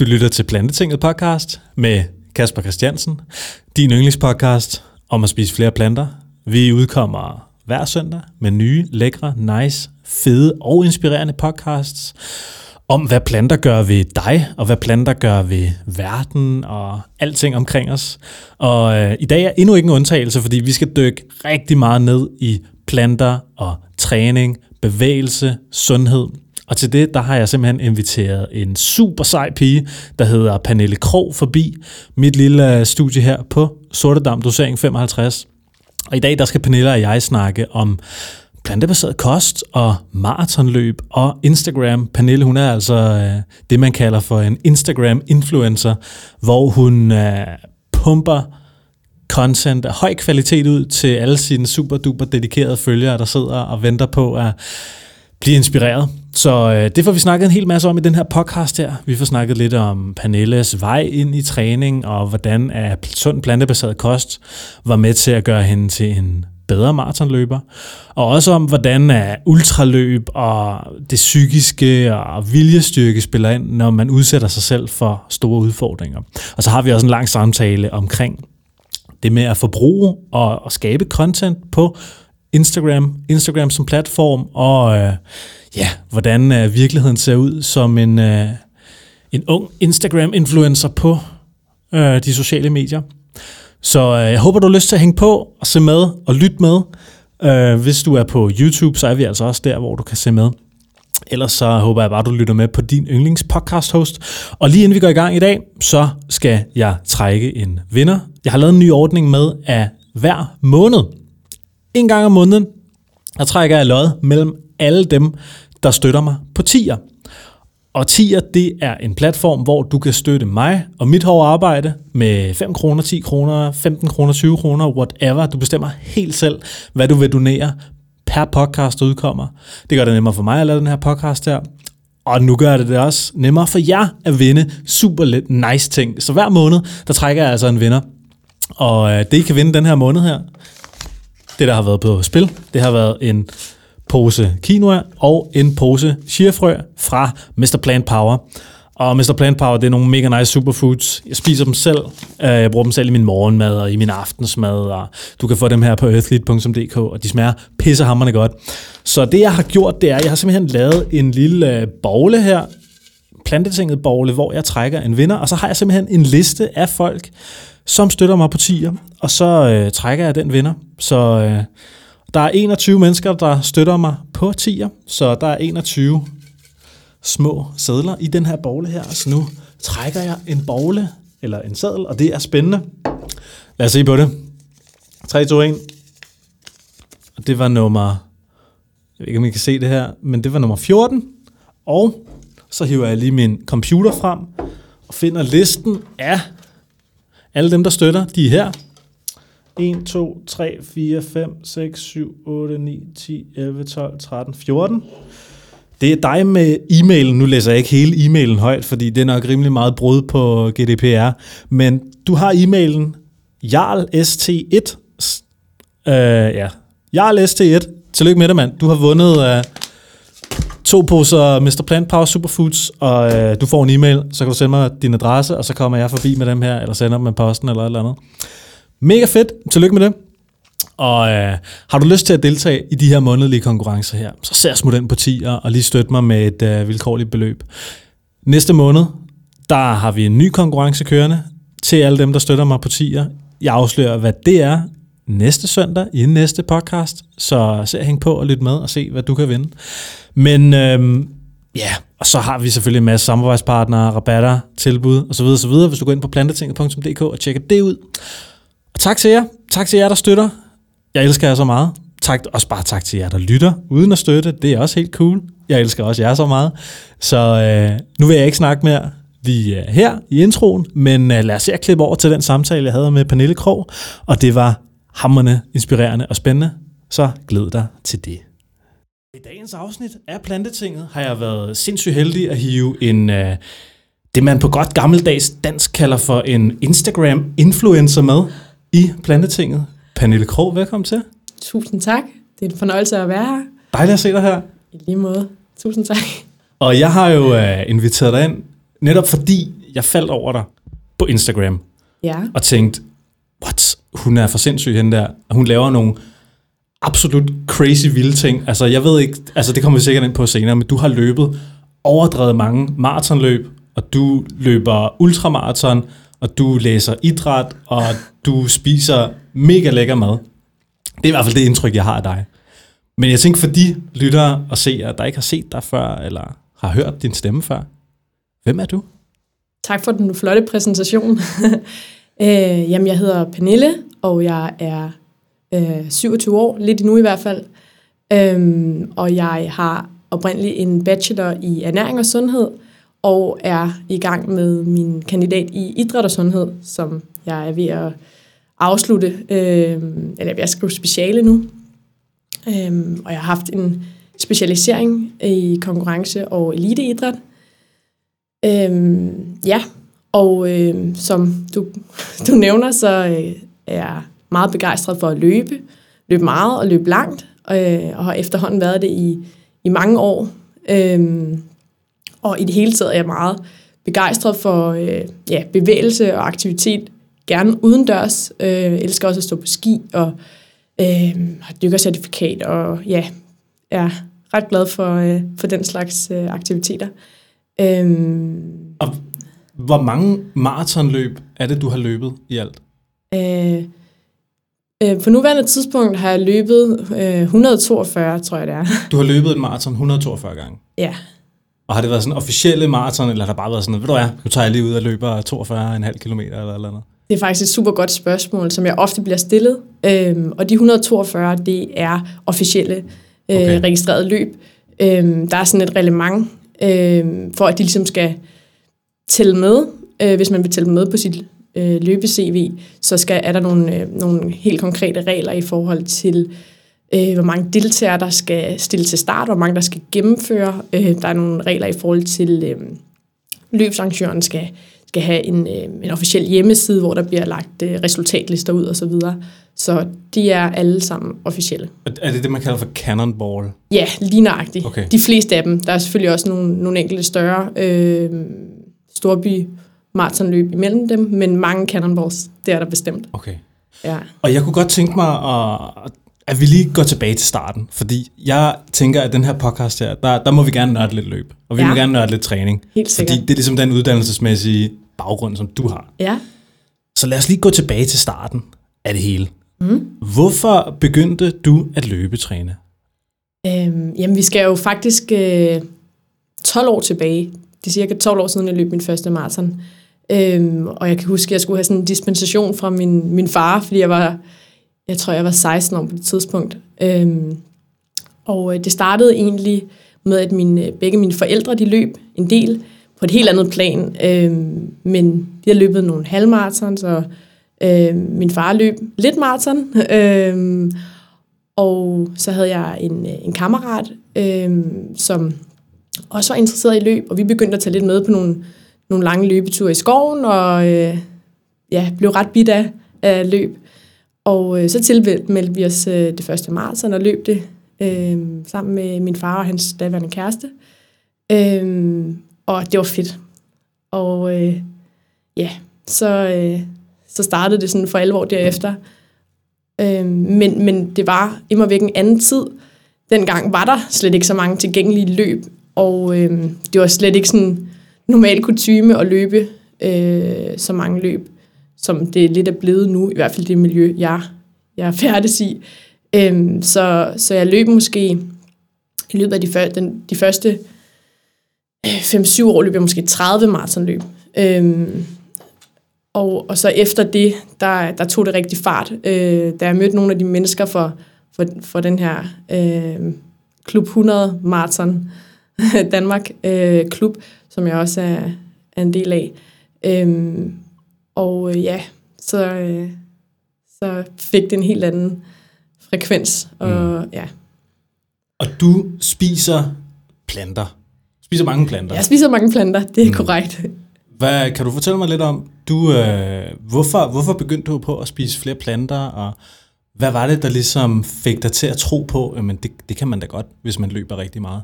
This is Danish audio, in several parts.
Du lytter til Plantetinget podcast med Kasper Christiansen, din yndlingspodcast om at spise flere planter. Vi udkommer hver søndag med nye, lækre, nice, fede og inspirerende podcasts om, hvad planter gør ved dig, og hvad planter gør ved verden og alting omkring os. Og øh, i dag er endnu ikke en undtagelse, fordi vi skal dykke rigtig meget ned i planter og træning, bevægelse, sundhed og til det, der har jeg simpelthen inviteret en super sej pige, der hedder Pernille Krog, forbi mit lille øh, studie her på Sortedam Dosering 55. Og i dag, der skal Pernille og jeg snakke om plantebaseret kost og maratonløb og Instagram. Pernille, hun er altså øh, det, man kalder for en Instagram-influencer, hvor hun øh, pumper content af høj kvalitet ud til alle sine super duper dedikerede følgere, der sidder og venter på at blive inspireret. Så øh, det får vi snakket en hel masse om i den her podcast her. Vi får snakket lidt om Pernilles vej ind i træning, og hvordan er sund plantebaseret kost var med til at gøre hende til en bedre maratonløber. Og også om, hvordan er ultraløb og det psykiske og viljestyrke spiller ind, når man udsætter sig selv for store udfordringer. Og så har vi også en lang samtale omkring det med at forbruge og, og skabe content på Instagram, Instagram som platform, og øh, ja, hvordan øh, virkeligheden ser ud som en, øh, en ung Instagram-influencer på øh, de sociale medier. Så øh, jeg håber, du har lyst til at hænge på og se med og lytte med. Øh, hvis du er på YouTube, så er vi altså også der, hvor du kan se med. Ellers så håber jeg bare, du lytter med på din yndlings podcast host. Og lige inden vi går i gang i dag, så skal jeg trække en vinder. Jeg har lavet en ny ordning med, at hver måned, en gang om måneden, der trækker jeg lod mellem alle dem, der støtter mig på Tier. Og Tier, det er en platform, hvor du kan støtte mig og mit hårde arbejde med 5 kroner, 10 kroner, 15 kroner, 20 kroner, whatever. Du bestemmer helt selv, hvad du vil donere per podcast, der udkommer. Det gør det nemmere for mig at lave den her podcast her. Og nu gør det det også nemmere for jer at vinde super lidt nice ting. Så hver måned, der trækker jeg altså en vinder. Og øh, det, I kan vinde den her måned her, det der har været på spil, det har været en pose quinoa og en pose chiafrø fra Mr. Plant Power. Og Mr. Plant Power, det er nogle mega nice superfoods. Jeg spiser dem selv. Øh, jeg bruger dem selv i min morgenmad og i min aftensmad. Og du kan få dem her på earthlead.dk, og de smager pissehammerende godt. Så det, jeg har gjort, det er, at jeg har simpelthen lavet en lille øh, bogle her, plantetinget bogle, hvor jeg trækker en vinder, og så har jeg simpelthen en liste af folk, som støtter mig på tier, og så øh, trækker jeg den vinder. Så øh, der er 21 mennesker, der støtter mig på tier, så der er 21 små sædler i den her bogle her. Så nu trækker jeg en bogle, eller en sædel, og det er spændende. Lad os se på det. 3, 2, 1. Og det var nummer... Jeg ved ikke, om I kan se det her, men det var nummer 14. Og så hiver jeg lige min computer frem og finder listen af alle dem, der støtter. De er her. 1, 2, 3, 4, 5, 6, 7, 8, 9, 10, 11, 12, 13, 14. Det er dig med e-mailen. Nu læser jeg ikke hele e-mailen højt, fordi det er nok rimelig meget brud på GDPR. Men du har e-mailen jarlst1. Øh, ja, jarlst1. Tillykke med det, mand. Du har vundet øh, to poser Mr. Plant Power Superfoods, og øh, du får en e-mail, så kan du sende mig din adresse, og så kommer jeg forbi med dem her, eller sender dem med posten, eller et eller andet. Mega fedt. Tillykke med det. Og øh, har du lyst til at deltage i de her månedlige konkurrencer her, så ser smut ind på 10 og lige støt mig med et øh, vilkårligt beløb. Næste måned, der har vi en ny konkurrence kørende til alle dem, der støtter mig på 10'er. Jeg afslører, hvad det er næste søndag i næste podcast, så se hæng på og lyt med og se, hvad du kan vinde. Men øhm, ja, og så har vi selvfølgelig en masse samarbejdspartnere, rabatter, tilbud osv. osv. Hvis du går ind på plantetinget.dk og tjekker det ud. Og tak til jer. Tak til jer, der støtter. Jeg elsker jer så meget. Tak, også bare tak til jer, der lytter uden at støtte. Det er også helt cool. Jeg elsker også jer så meget. Så øh, nu vil jeg ikke snakke mere. Vi er her i introen, men øh, lad os se at klippe over til den samtale, jeg havde med Pernille Krog, og det var hammerne inspirerende og spændende. Så glæd dig til det. I dagens afsnit af Plantetinget har jeg været sindssygt heldig at hive en, øh, det man på godt gammeldags dansk kalder for en Instagram-influencer med i Plantetinget. Pernille Krog, velkommen til. Tusind tak. Det er en fornøjelse at være her. Dejligt at se dig her. I lige måde. Tusind tak. Og jeg har jo øh, inviteret dig ind, netop fordi jeg faldt over dig på Instagram Ja. og tænkte, what, hun er for sindssyg hende der. Og hun laver nogle absolut crazy vilde ting. Altså, jeg ved ikke, altså det kommer vi sikkert ind på senere, men du har løbet overdrevet mange maratonløb, og du løber ultramaraton, og du læser idræt, og du spiser mega lækker mad. Det er i hvert fald det indtryk, jeg har af dig. Men jeg tænker, for de lyttere og seere, der ikke har set dig før, eller har hørt din stemme før, hvem er du? Tak for den flotte præsentation. øh, jamen, jeg hedder Pernille, og jeg er øh, 27 år, lidt nu i hvert fald. Øhm, og jeg har oprindeligt en bachelor i ernæring og sundhed, og er i gang med min kandidat i idræt og sundhed, som jeg er ved at afslutte, øh, eller jeg er skrive speciale nu. Øhm, og jeg har haft en specialisering i konkurrence- og eliteidræt. Øhm, ja, og øh, som du, du nævner, så øh, er meget begejstret for at løbe. Løbe meget og løbe langt, øh, og har efterhånden været det i, i mange år. Øhm, og i det hele taget er jeg meget begejstret for øh, ja, bevægelse og aktivitet, gerne udendørs. Øh, elsker også at stå på ski og øh, har dykkercertifikat, og ja, er ret glad for, øh, for den slags øh, aktiviteter. Øhm, Og hvor mange maratonløb er det, du har løbet i alt? øh, øh, på nuværende tidspunkt har jeg løbet øh, 142, tror jeg det er. Du har løbet et maraton 142 gange. ja, Og har det været sådan officielle maraton, eller har det bare været sådan, ved du hvad, nu tager jeg lige ud og løber 42,5 km eller eller andet? det er faktisk et super godt spørgsmål, som jeg ofte bliver stillet. Øhm, og de 142, det er officielle øh, Okay. registrerede løb. Øhm, der er sådan et reglement, øhm, for at de ligesom skal tælle med. Øh, hvis man vil tælle med på sit øh, løbe-CV, så skal, er der nogle, øh, nogle helt konkrete regler i forhold til, øh, hvor mange deltagere, der skal stille til start, hvor mange der skal gennemføre. Øh, der er nogle regler i forhold til, øh, løbsarrangøren skal, skal have en, øh, en officiel hjemmeside, hvor der bliver lagt øh, resultatlister ud osv. Så, videre. så de er alle sammen officielle. Er- det det, man kalder for cannonball? Ja, lige nøjagtigt. Okay. De fleste af dem. Der er selvfølgelig også nogle, nogle enkelte større øh, storby maratonløb imellem dem, men mange cannonballs, det er der bestemt. Okay. Ja. Og jeg kunne godt tænke mig, at, at vi lige går tilbage til starten, fordi jeg tænker, at den her podcast her, der, der må vi gerne nørde lidt løb, og vi ja. må gerne nørde lidt træning, Helt fordi sikkert. det er ligesom den uddannelsesmæssige baggrund, som du har. Ja. Så lad os lige gå tilbage til starten af det hele. Mm. Hvorfor begyndte du at løbetræne? Øhm, jamen, vi skal jo faktisk øh, 12 år tilbage. Det er cirka 12 år siden, jeg løb min første maraton. Øhm, og jeg kan huske, at jeg skulle have sådan en dispensation fra min, min far, fordi jeg var, jeg tror, jeg var 16 år på det tidspunkt. Øhm, og øh, det startede egentlig med, at mine, øh, begge mine forældre, de løb en del på et helt andet plan. Øhm, men de har løbet nogle halvmarathons, og øhm, min far løb lidt maraton. Øhm, og så havde jeg en, øh, en kammerat, øhm, som også var interesseret i løb, og vi begyndte at tage lidt med på nogle, nogle lange løbeture i skoven, og øh, ja, blev ret bidt af, af løb. Og øh, så tilmeldte vi os øh, det første maraton og løb det øh, sammen med min far og hans daværende kæreste. Øh, og det var fedt. Og øh, ja, så, øh, så startede det sådan for alvor derefter. Øh, men, men det var immer væk en anden tid. Dengang var der slet ikke så mange tilgængelige løb, og øh, det var slet ikke sådan normal kutyme at løbe øh, så mange løb, som det lidt er blevet nu, i hvert fald det miljø, jeg, jeg er færdig i. Øhm, så, så jeg løb måske i løbet af de, før, den, de første øh, 5-7 år løb jeg måske 30 maratonløb. Øhm, og, og så efter det, der, der tog det rigtig fart. Øh, da jeg mødte nogle af de mennesker for, for, for den her øh, Klub 100 Marathon Danmark øh, klub, som jeg også er, er en del af. Øhm, og øh, ja, så, øh, så fik det en helt anden frekvens. Og mm. ja, Og du spiser planter. Spiser mange planter. jeg spiser mange planter, det er mm. korrekt. Hvad, kan du fortælle mig lidt om, du, øh, hvorfor, hvorfor begyndte du på at spise flere planter, og hvad var det, der ligesom fik dig til at tro på, at det, det kan man da godt, hvis man løber rigtig meget?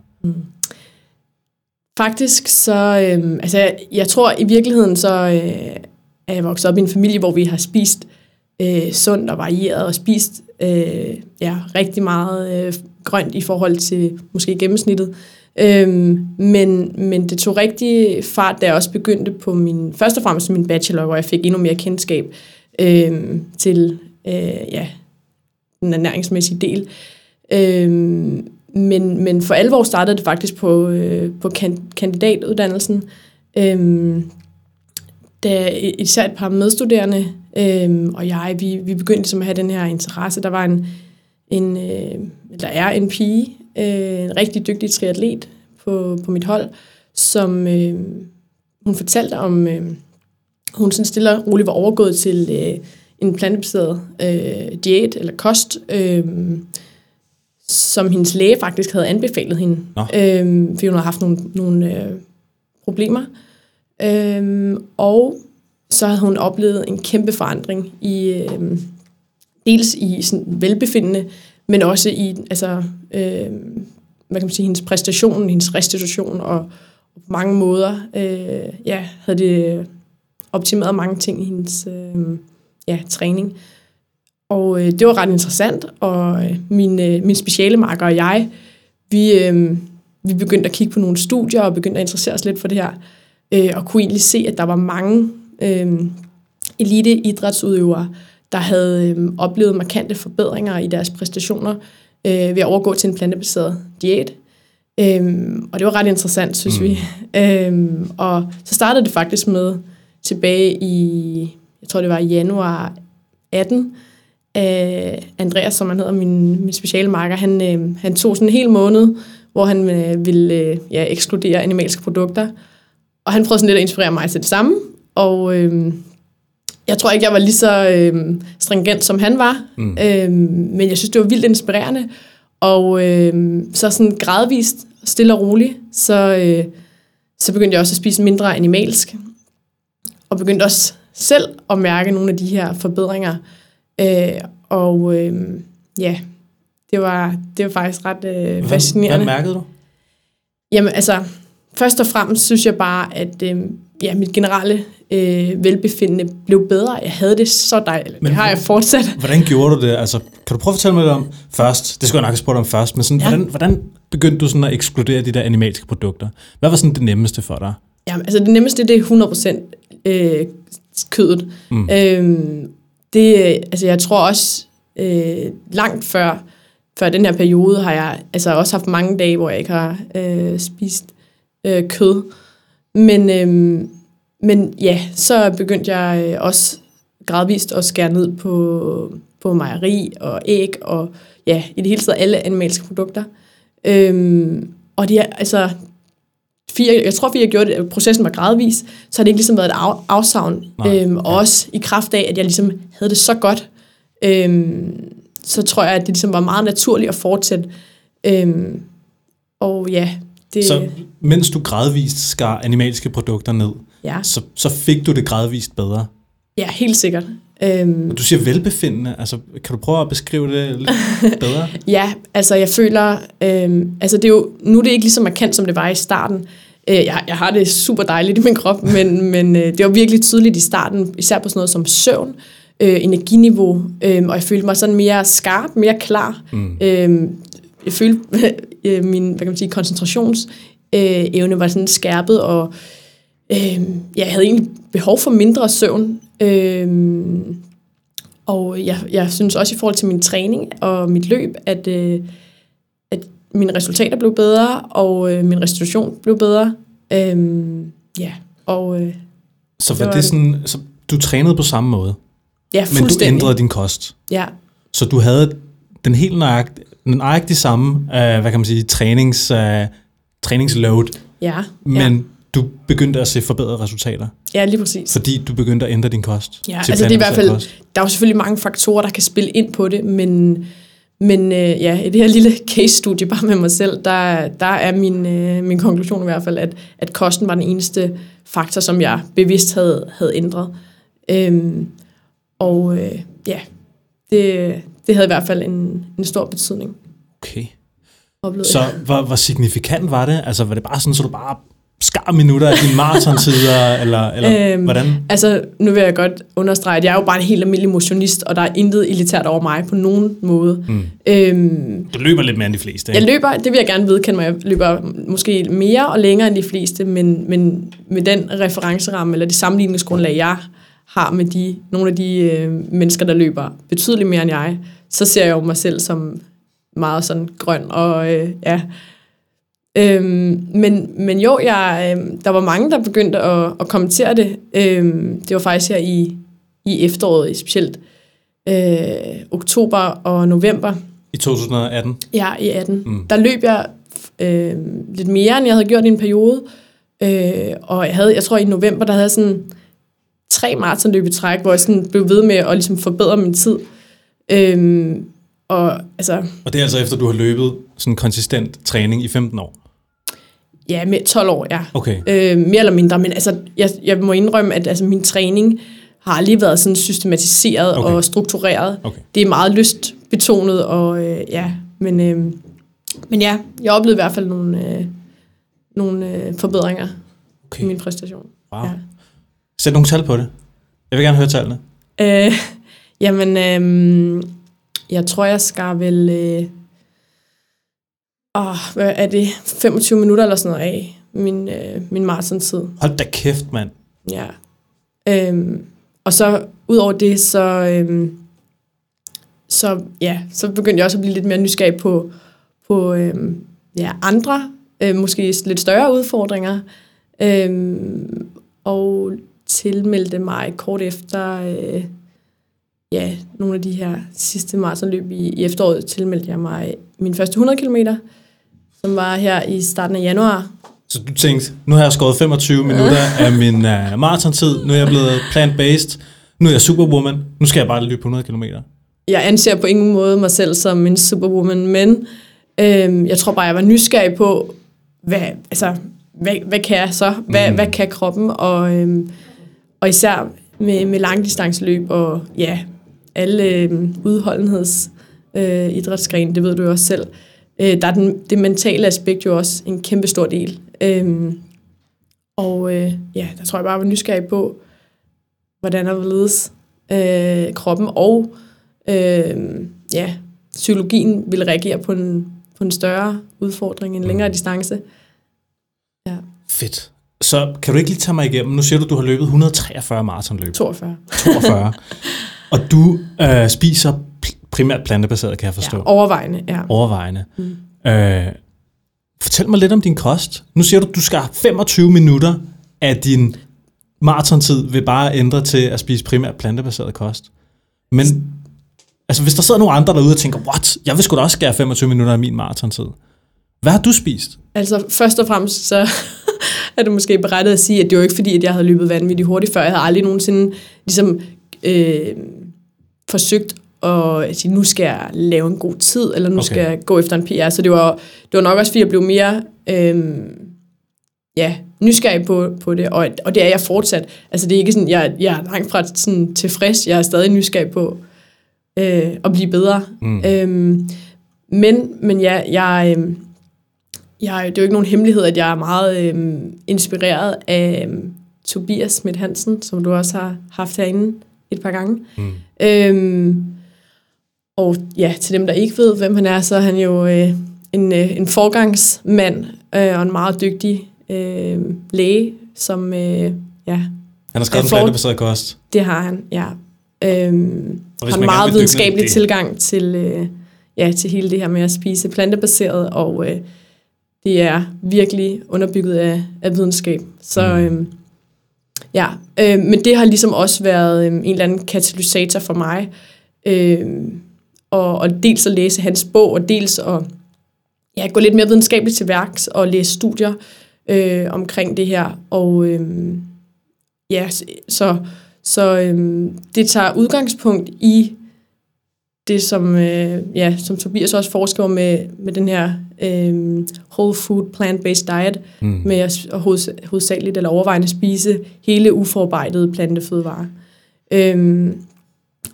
Faktisk så, øh, altså jeg, jeg tror i virkeligheden så øh, er jeg vokset op i en familie, hvor vi har spist øh, sundt og varieret og spist øh, ja, rigtig meget øh, grønt i forhold til måske gennemsnittet. Øhm, men, men det tog rigtig fart, da jeg også begyndte på min, først og fremmest min bachelor, hvor jeg fik endnu mere kendskab øhm, til øh, ja, den ernæringsmæssige del. Øhm, men, men for alvor startede det faktisk på, øh, på kan, kandidatuddannelsen, øhm, da især et par medstuderende øhm, og jeg, vi, vi begyndte ligesom at have den her interesse. Der var en, en øh, der er en pige, øh, en rigtig dygtig triatlet på, på mit hold, som øh, hun fortalte om, øh, hun sådan stille og roligt var overgået til øh, en plantebaseret øh, diæt eller kost, øh, som hendes læge faktisk havde anbefalet hende, øh, fordi hun havde haft nogle, nogle øh, problemer. Øh, og så havde hun oplevet en kæmpe forandring i øh, dels i sådan velbefindende, men også i altså, øh, hvad kan man sige, hendes præstation, hendes restitution, og, og på mange måder øh, ja, havde det optimeret mange ting i hendes øh, ja, træning. Og øh, det var ret interessant, og øh, min, øh, min specialemarker og jeg, vi, øh, vi begyndte at kigge på nogle studier og begyndte at interessere os lidt for det her, øh, og kunne egentlig se, at der var mange øh, elite idrætsudøvere, der havde øh, oplevet markante forbedringer i deres præstationer øh, ved at overgå til en plantebaseret diæt. Øhm, og det var ret interessant, synes mm. vi. Øhm, og så startede det faktisk med tilbage i, jeg tror det var i januar 18, øh, Andreas, som han hedder, min, min speciale marker, han, øh, han tog sådan en hel måned, hvor han øh, ville øh, ja, ekskludere animalske produkter. Og han prøvede sådan lidt at inspirere mig til det samme. Og øh, jeg tror ikke, jeg var lige så øh, stringent, som han var. Mm. Øh, men jeg synes, det var vildt inspirerende. Og øh, så sådan gradvist, stille og roligt, så, øh, så begyndte jeg også at spise mindre animalsk. Og begyndte også selv at mærke nogle af de her forbedringer. Øh, og øh, ja, det var, det var faktisk ret øh, fascinerende. Hvad mærkede du? Jamen altså, først og fremmest synes jeg bare, at øh, ja, mit generelle øh, velbefindende blev bedre. Jeg havde det så dejligt. Men, det har jeg fortsat. Hvordan gjorde du det? Altså, kan du prøve at fortælle mig lidt om først? Det skal jeg nok have spurgt om først. Men sådan, ja. hvordan, hvordan begyndte du sådan at ekskludere de der animalske produkter? Hvad var sådan det nemmeste for dig? Jamen, altså det nemmeste, det er 100% øh, kødet. Mm. Øhm, det, øh, altså jeg tror også, øh, langt før, før den her periode, har jeg altså også haft mange dage, hvor jeg ikke har øh, spist øh, kød. Men, øh, men ja, så begyndte jeg øh, også gradvist at skære ned på, på mejeri og æg og ja, i det hele taget alle animalske produkter. Øhm, og det er, altså, fire, jeg tror, fordi jeg gjorde det, processen var gradvis, så har det ikke ligesom været et af, afsavn. Nej, øhm, og ja. også i kraft af, at jeg ligesom havde det så godt, øhm, så tror jeg, at det ligesom var meget naturligt at fortsætte. Øhm, og ja, det... Så mens du gradvist skar animalske produkter ned, ja. så, så fik du det gradvist bedre? Ja, helt sikkert. Øhm, du siger velbefindende, altså kan du prøve at beskrive det lidt bedre? ja, altså jeg føler, øhm, altså det er jo, nu er det ikke lige så markant, som det var i starten. Øh, jeg, jeg har det super dejligt i min krop, men, men øh, det var virkelig tydeligt i starten, især på sådan noget som søvn, øh, energiniveau, øh, og jeg følte mig sådan mere skarp, mere klar. Mm. Øh, jeg følte, øh, min hvad kan man sige, koncentrationsevne var sådan skærpet, og øh, jeg havde egentlig behov for mindre søvn. Øh, og jeg, jeg synes også i forhold til min træning og mit løb, at, øh, at mine resultater blev bedre, og øh, min restitution blev bedre. Øh, ja, og... Øh, så var det, det sådan, så du trænede på samme måde? Ja, Men du ændrede din kost? Ja. Så du havde den helt nøjagtige, nøjagtig samme, uh, hvad kan man sige, trænings, uh, træningsload. Ja. Men ja. Du begyndte at se forbedrede resultater. Ja, lige præcis. Fordi du begyndte at ændre din kost. Ja, altså det er i hvert fald, kost. der er jo selvfølgelig mange faktorer, der kan spille ind på det, men, men uh, ja, i det her lille case-studie bare med mig selv, der, der er min, uh, min konklusion i hvert fald, at, at kosten var den eneste faktor, som jeg bevidst havde, havde ændret. Um, og uh, ja, det, det havde i hvert fald en, en stor betydning. Okay. Oplevede så hvor, hvor signifikant var det? Altså var det bare sådan, så du bare skar minutter af dine maratontider, eller, eller øhm, hvordan? Altså, nu vil jeg godt understrege, at jeg er jo bare en helt almindelig motionist, og der er intet elitært over mig på nogen måde. Mm. Øhm, du løber lidt mere end de fleste, ikke? Jeg løber, det vil jeg gerne vedkende mig, jeg løber måske mere og længere end de fleste, men, men med den referenceramme, eller det sammenligningsgrundlag, jeg har med de, nogle af de øh, mennesker, der løber betydeligt mere end jeg, så ser jeg jo mig selv som meget sådan grøn og øh, ja. Øhm, men, men jo, jeg, øh, der var mange, der begyndte at, at kommentere det. Øhm, det var faktisk her i, i efteråret, specielt øh, oktober og november. I 2018? Ja, i 18. Mm. Der løb jeg øh, lidt mere, end jeg havde gjort i en periode. Øh, og jeg, havde, jeg tror, i november, der havde jeg sådan tre maratonløb i træk, hvor jeg sådan blev ved med at ligesom forbedre min tid. Øhm, og, altså, og det er altså efter, du har løbet sådan konsistent træning i 15 år? Ja, med 12 år, ja. Okay. Øh, mere eller mindre, men altså, jeg, jeg må indrømme, at altså, min træning har lige været sådan systematiseret okay. og struktureret. Okay. Det er meget lystbetonet, og øh, ja, men, øh, men ja, jeg oplevede i hvert fald nogle, øh, nogle øh, forbedringer okay. i min præstation. Wow. Ja. Sæt nogle tal på det. Jeg vil gerne høre tallene. Øh, jamen, øh, jeg tror, jeg skal vel... Øh, åh, hvad er det? 25 minutter eller sådan noget af min, øh, min maratontid. Hold da kæft, mand. Ja. Øhm, og så, ud over det, så, øhm, så, ja, så begyndte jeg også at blive lidt mere nysgerrig på, på øhm, ja, andre, øh, måske lidt større udfordringer. Øhm, og tilmeldte mig kort efter øh, ja, nogle af de her sidste maratonløb i, i efteråret, tilmeldte jeg mig min første 100 km, som var her i starten af januar. Så du tænkte, nu har jeg skåret 25 minutter af min uh, maratontid, nu er jeg blevet plant-based, nu er jeg superwoman, nu skal jeg bare løbe på 100 km. Jeg anser på ingen måde mig selv som en superwoman, men øh, jeg tror bare, jeg var nysgerrig på, hvad, altså, hvad, hvad kan jeg så? Hvad, mm. hvad kan kroppen? Og, øhm, og især med, med langdistanceløb og ja, alle øh, udholdenheds øh, det ved du jo også selv. Øh, der er den, det mentale aspekt jo også en kæmpe stor del. Øh, og øh, ja, der tror jeg bare, jeg var nysgerrig på, hvordan der ledes øh, kroppen og øh, ja, psykologien vil reagere på en, på en større udfordring, en længere mm. distance. Ja. Fedt. Så kan du ikke lige tage mig igennem? Nu siger du, du har løbet 143 maratonløb. 42. 42. og du øh, spiser primært plantebaseret, kan jeg forstå. Ja, overvejende, ja. Overvejende. Mm. Øh, fortæl mig lidt om din kost. Nu siger du, du skal 25 minutter af din maratontid ved bare ændre til at spise primært plantebaseret kost. Men altså, hvis der sidder nogle andre derude og tænker, what, jeg vil sgu da også skære 25 minutter af min maratontid. Hvad har du spist? Altså, først og fremmest så er det måske berettet at sige, at det var ikke fordi, at jeg havde løbet vanvittigt hurtigt før. Jeg havde aldrig nogensinde ligesom, øh, forsøgt at sige, nu skal jeg lave en god tid, eller nu okay. skal jeg gå efter en PR. Så det var, det var nok også, fordi jeg blev mere øh, ja, nysgerrig på, på det, og, og det er jeg fortsat. Altså det er ikke sådan, jeg, jeg er langt fra sådan tilfreds, jeg er stadig nysgerrig på øh, at blive bedre. Mm. Øh, men, men ja, jeg... Øh, jeg, det er jo ikke nogen hemmelighed, at jeg er meget øh, inspireret af øh, Tobias Schmidt Hansen, som du også har haft herinde et par gange. Mm. Øhm, og ja, til dem, der ikke ved, hvem han er, så er han jo øh, en, øh, en forgangsmand øh, og en meget dygtig øh, læge, som øh, ja... Han har skrevet en for... plantebaseret kost. Det har han, ja. Øhm, og har en meget videnskabelig tilgang til, øh, ja, til hele det her med at spise plantebaseret, og øh, det er virkelig underbygget af, af videnskab. Så mm. øhm, ja, øh, men det har ligesom også været øhm, en eller anden katalysator for mig. Øhm, og, og dels at læse hans bog, og dels at ja, gå lidt mere videnskabeligt til værks og læse studier øh, omkring det her. Og øhm, ja, så, så øhm, det tager udgangspunkt i det, som, øh, ja, som Tobias også forsker med, med den her øh, whole food plant-based diet, mm. med at, at hoved, hovedsageligt eller overvejende spise hele uforarbejdede plantefødevarer. Øhm,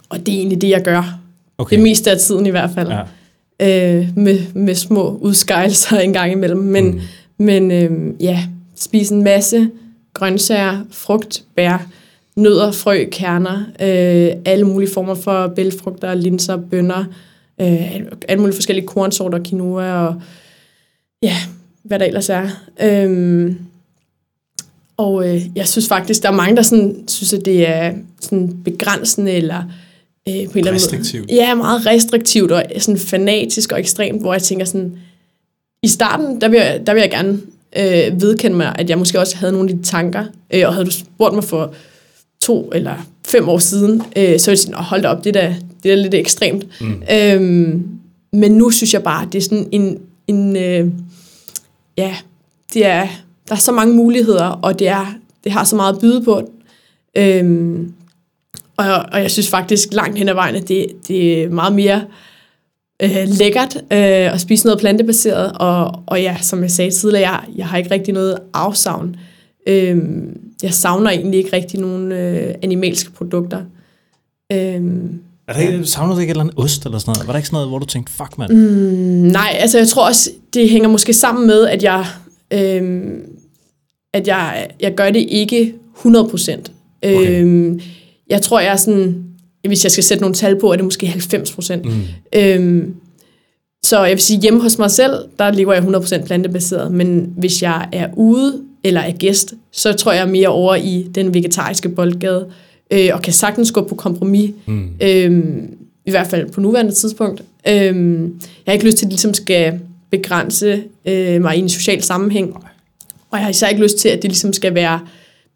og det er egentlig det, jeg gør. Okay. Det meste af tiden i hvert fald. Ja. Øh, med, med små udskejelser en gang imellem. Men, mm. men øh, ja, spise en masse grøntsager, frugt, bær, nødder, frø, kerner, øh, alle mulige former for bælfrugter, linser, bønner, øh, alle mulige forskellige kornsorter, quinoa og ja, hvad der ellers er. Øhm, og øh, jeg synes faktisk, der er mange, der sådan, synes, at det er sådan begrænsende eller øh, på en eller anden restriktivt. måde. Ja, meget restriktivt og sådan fanatisk og ekstremt, hvor jeg tænker sådan, i starten, der vil jeg, der vil jeg gerne øh, vedkende mig, at jeg måske også havde nogle af de tanker, øh, og havde du spurgt mig for to eller fem år siden, øh, så ville jeg sige, hold da op, det er det er lidt ekstremt. Mm. Øhm, men nu synes jeg bare, det er sådan en, en øh, ja, det er, der er så mange muligheder, og det, er, det har så meget at byde på. Øhm, og, og jeg synes faktisk langt hen ad vejen, at det, det er meget mere øh, lækkert øh, at spise noget plantebaseret. Og, og ja, som jeg sagde tidligere, jeg, jeg har ikke rigtig noget afsavn. Øhm, jeg savner egentlig ikke rigtig nogen øh, animalske produkter. Øhm, er der ikke, savner du ikke et eller andet ost eller sådan noget? Var der ikke sådan noget, hvor du tænkte, fuck mand? Mm, nej, altså jeg tror også, det hænger måske sammen med, at jeg, øhm, at jeg, jeg gør det ikke 100 procent. Okay. Øhm, jeg tror, jeg er sådan, hvis jeg skal sætte nogle tal på, er det måske 90 procent. Mm. Øhm, så jeg vil sige, hjemme hos mig selv, der lever jeg 100% plantebaseret, men hvis jeg er ude eller er gæst, så tror jeg mere over i den vegetariske boldgade, øh, og kan sagtens gå på kompromis, mm. øhm, i hvert fald på nuværende tidspunkt. Øhm, jeg har ikke lyst til, at det ligesom skal begrænse øh, mig i en social sammenhæng, og jeg har især ikke lyst til, at det ligesom skal være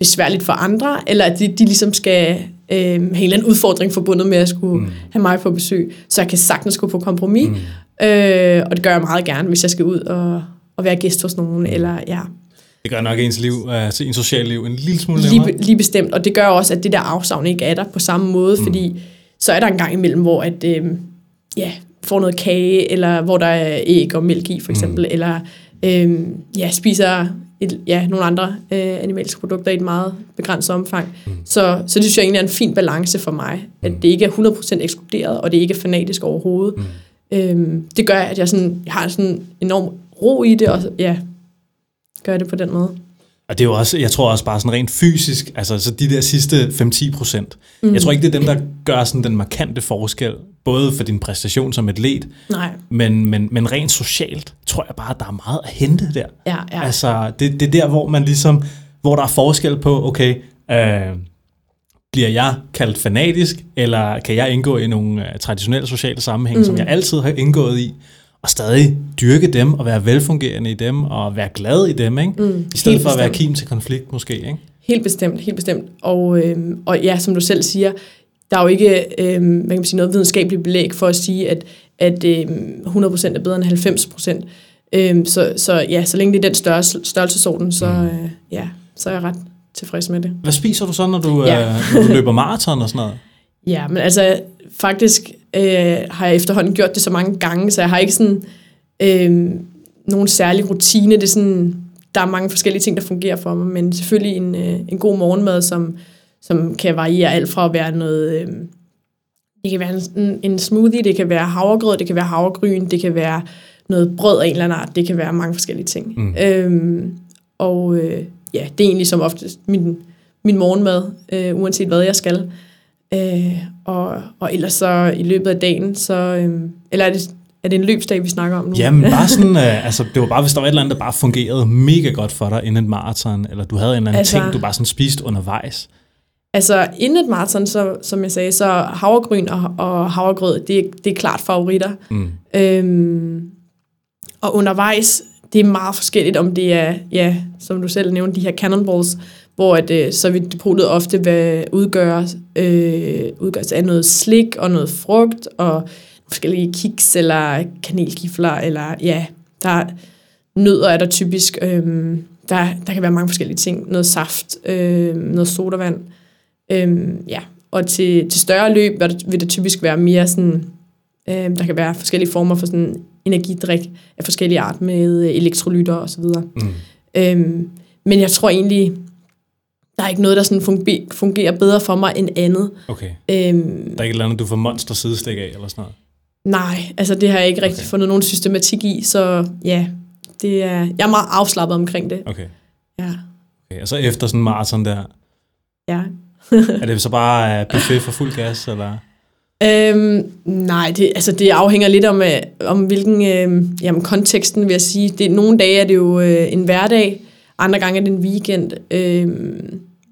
besværligt for andre, eller at de, de ligesom skal øh, have en eller anden udfordring forbundet med at skulle mm. have mig på besøg, så jeg kan sagtens gå på kompromis, mm. øh, og det gør jeg meget gerne, hvis jeg skal ud og, og være gæst hos nogen, eller ja, det gør nok ens liv, altså ens sociale liv, en lille smule nemmere. Lige, lige bestemt, og det gør også, at det der afsavn ikke er der på samme måde, mm. fordi så er der en gang imellem, hvor at, øh, ja, får noget kage, eller hvor der er æg og mælk i, for eksempel, mm. eller øh, ja, spiser et, ja, nogle andre øh, animalske produkter i et meget begrænset omfang. Mm. Så, så det synes jeg egentlig er en fin balance for mig, at mm. det ikke er 100% ekskluderet, og det ikke er fanatisk overhovedet. Mm. Øhm, det gør, at jeg, sådan, jeg har sådan enorm ro i det, og ja, gør det på den måde. Og det er jo også, jeg tror også bare sådan rent fysisk, altså så de der sidste 5-10 procent, mm. jeg tror ikke, det er dem, der gør sådan den markante forskel, både for din præstation som atlet, Nej. Men, men, men rent socialt, tror jeg bare, der er meget at hente der. Ja, ja. Altså, det, det er der, hvor man ligesom, hvor der er forskel på, okay, øh, bliver jeg kaldt fanatisk, eller kan jeg indgå i nogle uh, traditionelle sociale sammenhænge, mm. som jeg altid har indgået i, og stadig dyrke dem, og være velfungerende i dem, og være glad i dem, ikke? Mm, i stedet for at være kim til konflikt måske. Ikke? Helt bestemt, helt bestemt. Og, øhm, og ja, som du selv siger, der er jo ikke øhm, man kan sige, noget videnskabeligt belæg for at sige, at, at øhm, 100% er bedre end 90%. Øhm, så, så ja, så længe det er den størrelse, størrelsesorden, så, mm. øh, ja, så er jeg ret tilfreds med det. Hvad spiser du så, når du, ja. øh, når du løber maraton og sådan noget? Ja, men altså faktisk øh, har jeg efterhånden gjort det så mange gange, så jeg har ikke sådan øh, nogen særlig rutine. Det er sådan, der er mange forskellige ting, der fungerer for mig, men selvfølgelig en, øh, en god morgenmad, som, som kan variere alt fra at være noget... Øh, det kan være en, en smoothie, det kan være havregrød, det kan være havregryn, det kan være noget brød af en eller anden art, det kan være mange forskellige ting. Mm. Øhm, og øh, ja, det er egentlig som oftest min, min morgenmad, øh, uanset hvad jeg skal. Øh, og, og ellers så i løbet af dagen, så... Øh, eller er det, er det en løbsdag, vi snakker om nu? Jamen bare sådan, øh, altså det var bare, hvis der var et eller andet, der bare fungerede mega godt for dig inden et maraton, eller du havde en eller anden altså, ting, du bare sådan spiste undervejs. Altså inden et maraton, så, som jeg sagde, så havregryn og, og havregrød, det, det er klart favoritter. Mm. Øhm, og undervejs, det er meget forskelligt, om det er, ja, som du selv nævnte, de her cannonballs, hvor at, øh, så vil depotet ofte vil udgøre, øh, udgøres af noget slik og noget frugt og forskellige kiks eller kanelgifler, eller ja, der nødder er der typisk, øh, der, der kan være mange forskellige ting, noget saft, øh, noget sodavand, øh, ja, og til, til større løb vil der, typisk være mere sådan, øh, der kan være forskellige former for sådan energidrik af forskellige art med elektrolytter og så videre. Mm. Øh, men jeg tror egentlig, der er ikke noget, der sådan fungerer bedre for mig end andet. Okay. Øhm, der er ikke et eller andet, du får monster sidestik af, eller sådan noget? Nej, altså det har jeg ikke rigtig okay. fundet nogen systematik i, så ja, det er, jeg er meget afslappet omkring det. Okay. Ja, Okay, og så efter sådan en maraton der, ja. er det så bare uh, buffet for fuld gas, eller? Øhm, nej, det, altså det afhænger lidt om, øh, om hvilken øh, jamen, konteksten, vil jeg sige. Det, nogle dage er det jo øh, en hverdag, andre gange er det en weekend. Øh,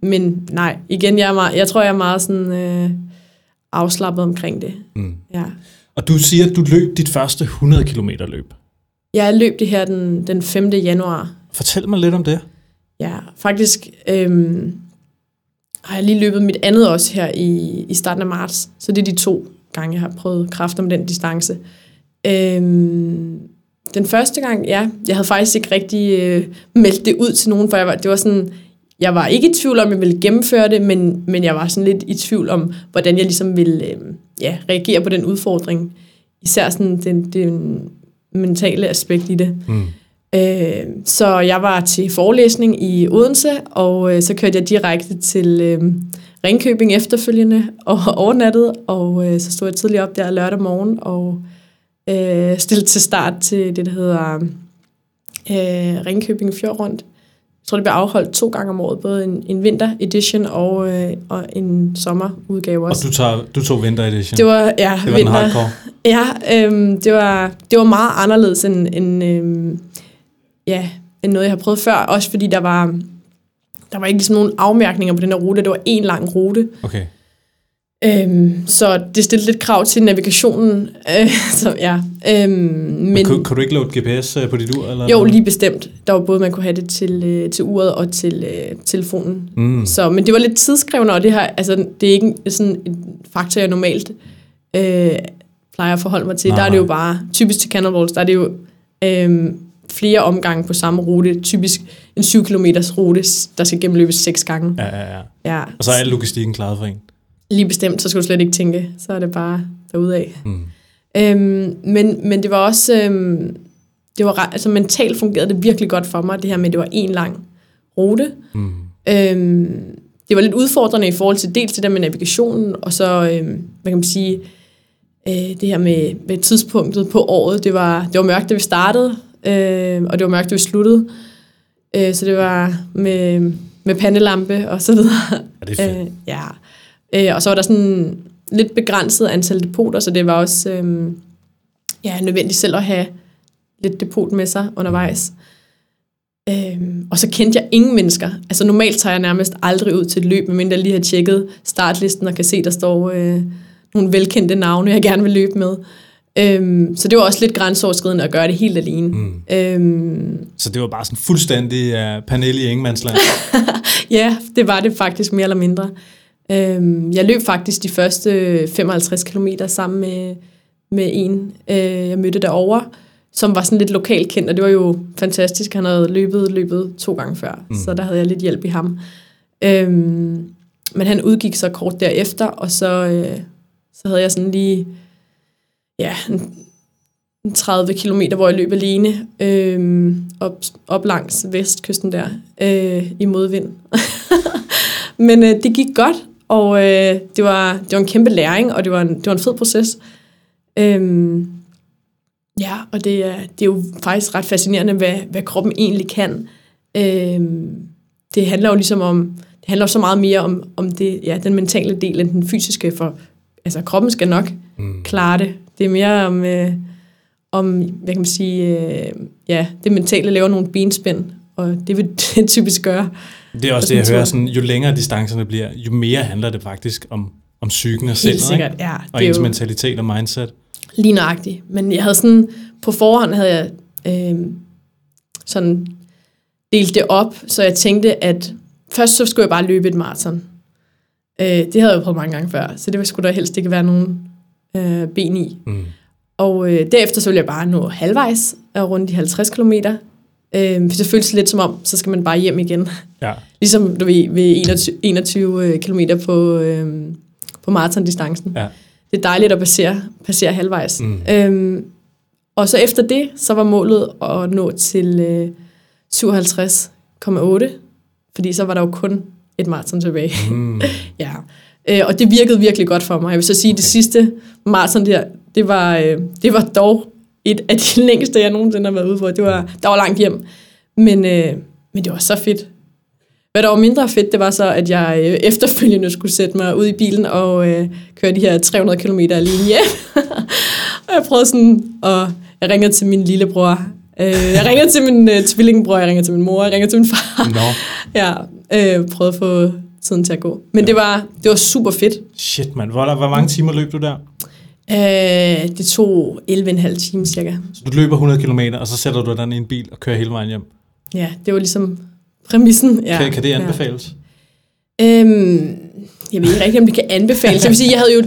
men nej, igen, jeg, er meget, jeg tror, jeg er meget sådan, øh, afslappet omkring det. Mm. Ja. Og du siger, at du løb dit første 100 km løb. Jeg løb det her den, den 5. januar. Fortæl mig lidt om det. Ja, faktisk øh, har jeg lige løbet mit andet også her i, i starten af marts. Så det er de to gange, jeg har prøvet kræfter med den distance. Øhm, den første gang, ja, jeg havde faktisk ikke rigtig øh, meldt det ud til nogen, for jeg var, det var sådan, jeg var ikke i tvivl om, at jeg ville gennemføre det, men, men jeg var sådan lidt i tvivl om, hvordan jeg ligesom ville øh, ja, reagere på den udfordring. Især sådan den, den mentale aspekt i det. Mm. Øh, så jeg var til forelæsning i Odense, og øh, så kørte jeg direkte til øh, Ringkøbing efterfølgende og overnattede, og øh, så stod jeg tidligt op der lørdag morgen og øh, stillede til start til det, der hedder øh, Ringkøbing Fjordrundt. Jeg tror, det bliver afholdt to gange om året, både en, en vinter edition og, øh, og en sommerudgave Og også. du, tager, du tog vinter edition. Det var, ja, det var den vinter. hardcore. Ja, øhm, det, var, det var meget anderledes end, end, øhm, ja, end noget, jeg har prøvet før. Også fordi der var, der var ikke ligesom nogen afmærkninger på den her rute. Det var en lang rute. Okay. Øhm, så det stillede lidt krav til navigationen. Øh, så, ja. øhm, Men, men kan, kan du ikke load GPS øh, på dit ur? Eller jo, lige bestemt. Der var både, man kunne have det til, øh, til uret og til øh, telefonen. Mm. Så, men det var lidt tidskrævende, og det, her, altså, det er ikke sådan en faktor, jeg normalt øh, plejer at forholde mig til. Nej, der er det jo bare, typisk til Cannonballs, der er det jo øh, flere omgange på samme rute. Typisk en 7 km rute, der skal gennemløbes seks gange. Ja, ja, ja. Ja, Og så er al logistikken klaret for en. Lige bestemt, så skal du slet ikke tænke. Så er det bare derudad. Mm. Øhm, men, men det var også, øhm, det var altså mentalt fungerede det virkelig godt for mig, det her med, at det var en lang rute. Mm. Øhm, det var lidt udfordrende i forhold til dels det der med navigationen, og så, øhm, hvad kan man sige, øh, det her med, med tidspunktet på året. Det var, det var mørkt, da vi startede, øh, og det var mørkt, da vi sluttede. Øh, så det var med, med pandelampe og så videre. Ja, det er fedt. Øh, ja. Øh, og så var der sådan lidt begrænset antal depoter, så det var også øh, ja, nødvendigt selv at have lidt depot med sig undervejs. Øh, og så kendte jeg ingen mennesker. Altså normalt tager jeg nærmest aldrig ud til et løb, medmindre jeg lige har tjekket startlisten og kan se, der står øh, nogle velkendte navne, jeg gerne vil løbe med. Øhm, så det var også lidt grænseoverskridende at gøre det helt alene. Mm. Øhm, Så det var bare sådan fuldstændig uh, panel i Ingemandsland. Ja, det var det faktisk mere eller mindre. Øhm, jeg løb faktisk de første 55 km sammen med, med en, øh, jeg mødte derovre, som var sådan lidt lokalt kendt, og det var jo fantastisk. Han havde løbet løbet to gange før, mm. så der havde jeg lidt hjælp i ham. Øhm, men han udgik så kort derefter, og så, øh, så havde jeg sådan lige ja, en, en 30 km, hvor jeg løb alene øh, op, op langs vestkysten der øh, i modvind. Men øh, det gik godt, og øh, det, var, det var en kæmpe læring, og det var en, det var en fed proces. Øhm, ja, og det er, det er jo faktisk ret fascinerende, hvad, hvad kroppen egentlig kan. Øhm, det handler jo ligesom om, det handler så meget mere om, om det, ja, den mentale del end den fysiske, for altså, kroppen skal nok Mm. klare det. Det er mere om, øh, om hvad kan man sige, øh, ja, det mentale laver nogle benspænd, og det vil det typisk gøre. Det er også Og det, jeg hører. Sådan, jo længere distancerne bliver, jo mere handler det faktisk om, om psyken og sindet, Helt sikkert, ikke? ja. Og ens jo- mentalitet og mindset. Lige nøjagtigt. Men jeg havde sådan, på forhånd havde jeg øh, sådan delt det op, så jeg tænkte, at først så skulle jeg bare løbe et maraton. Øh, det havde jeg prøvet mange gange før, så det skulle der helst ikke være nogen øh, ben i. Mm. Og øh, derefter så ville jeg bare nå halvvejs og rundt de 50 km. Øh, for det føles lidt som om, så skal man bare hjem igen. Ja. Ligesom du ved, ved 21, 21 km på, øh, på maratondistancen. Ja. Det er dejligt at passere, passere halvvejs. Mm. Øhm, og så efter det, så var målet at nå til øh, 57,8, fordi så var der jo kun et maraton tilbage. Mm. ja. Øh, og det virkede virkelig godt for mig. Jeg vil så sige, at det sidste maraton der, det var, øh, det var dog et af de længste, jeg nogensinde har været ude på. Det var, der var langt hjem. Men, øh, men det var så fedt. Hvad der var mindre fedt, det var så, at jeg øh, efterfølgende skulle sætte mig ud i bilen og øh, køre de her 300 km alene hjem. og jeg prøvede sådan, og jeg ringede til min lillebror. Øh, jeg ringede til min øh, tvillingbror, jeg ringede til min mor, jeg ringede til min far. Nå, Ja, øh, prøvede at få tiden til at gå. Men ja. det, var, det var super fedt. shit mand. Hvor, hvor mange timer løb du der? Øh, det tog 11,5 timer cirka. Så du løber 100 km, og så sætter du den i en bil og kører hele vejen hjem. Ja, det var ligesom præmissen. Ja. Ja. Kan, kan det anbefales? Ja. Øhm, jeg ved ikke rigtig, om det kan anbefales. Jeg vil sige, jeg havde jo...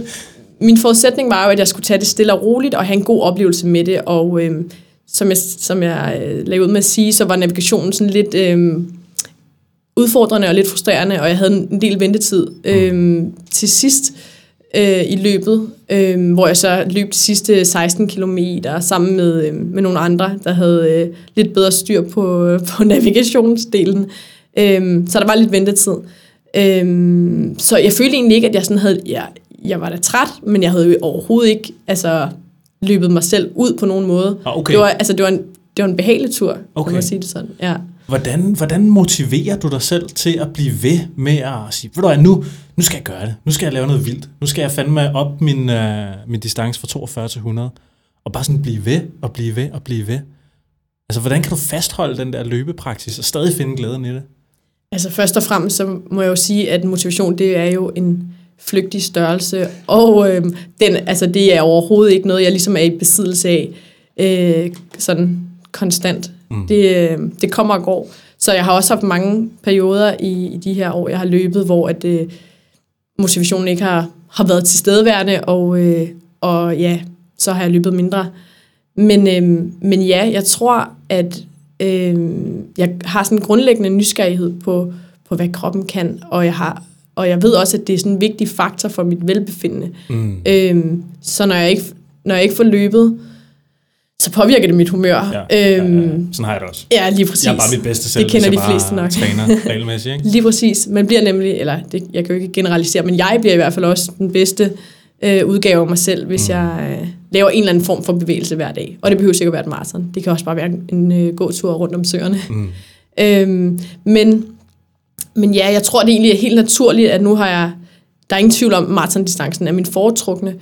Min forudsætning var jo, at jeg skulle tage det stille og roligt og have en god oplevelse med det. Og øhm, som jeg, som jeg øh, lagde ud med at sige, så var navigationen sådan lidt øhm, udfordrende og lidt frustrerende, og jeg havde en del ventetid. Øhm, til sidst øh, i løbet, øh, hvor jeg så løb de sidste 16 km sammen med, øh, med nogle andre, der havde øh, lidt bedre styr på, på navigationsdelen. Øh, så der var lidt ventetid. Øh, så jeg følte egentlig ikke, at jeg sådan havde... Jeg, jeg var da træt, men jeg havde jo overhovedet ikke altså, løbet mig selv ud på nogen måde. Ah, okay. Det var, altså, det var en, det var en behagelig tur, Okay. kan man sige det sådan. Ja. Hvordan, hvordan motiverer du dig selv til at blive ved med at sige, ved du hvad, nu, nu skal jeg gøre det. Nu skal jeg lave noget vildt. Nu skal jeg fandme op min, øh, min distance fra 42 til 100. Og bare sådan blive ved, og blive ved, og blive ved. Altså, hvordan kan du fastholde den der løbepraksis, og stadig finde glæden i det? Altså først og fremmest, så må jeg jo sige, at motivation, det er jo en flygtig størrelse, og øh, den, altså, det er overhovedet ikke noget, jeg ligesom er i besiddelse af øh, sådan konstant. Mm. Det, øh, det kommer og går. Så jeg har også haft mange perioder i, i de her år, jeg har løbet, hvor at, øh, motivationen ikke har, har været tilstedeværende, og, øh, og ja, så har jeg løbet mindre. Men, øh, men ja, jeg tror, at øh, jeg har sådan en grundlæggende nysgerrighed på, på, hvad kroppen kan, og jeg har og jeg ved også, at det er sådan en vigtig faktor for mit velbefindende. Mm. Øhm, så når jeg, ikke, når jeg ikke får løbet, så påvirker det mit humør. Ja, ja, øhm, ja. Sådan har jeg det også. ja, lige præcis. Jeg er bare mit bedste selv, Det kender de fleste nok. træner regelmæssigt, ikke? Lige præcis. Man bliver nemlig, eller det, jeg kan jo ikke generalisere, men jeg bliver i hvert fald også den bedste øh, udgave af mig selv, hvis mm. jeg øh, laver en eller anden form for bevægelse hver dag. Og det behøver sikkert være et maraton. Det kan også bare være en øh, gåtur rundt om søerne. Mm. Øhm, men, men ja, jeg tror det egentlig er helt naturligt, at nu har jeg, der er ingen tvivl om, at maratondistancen er min foretrukne,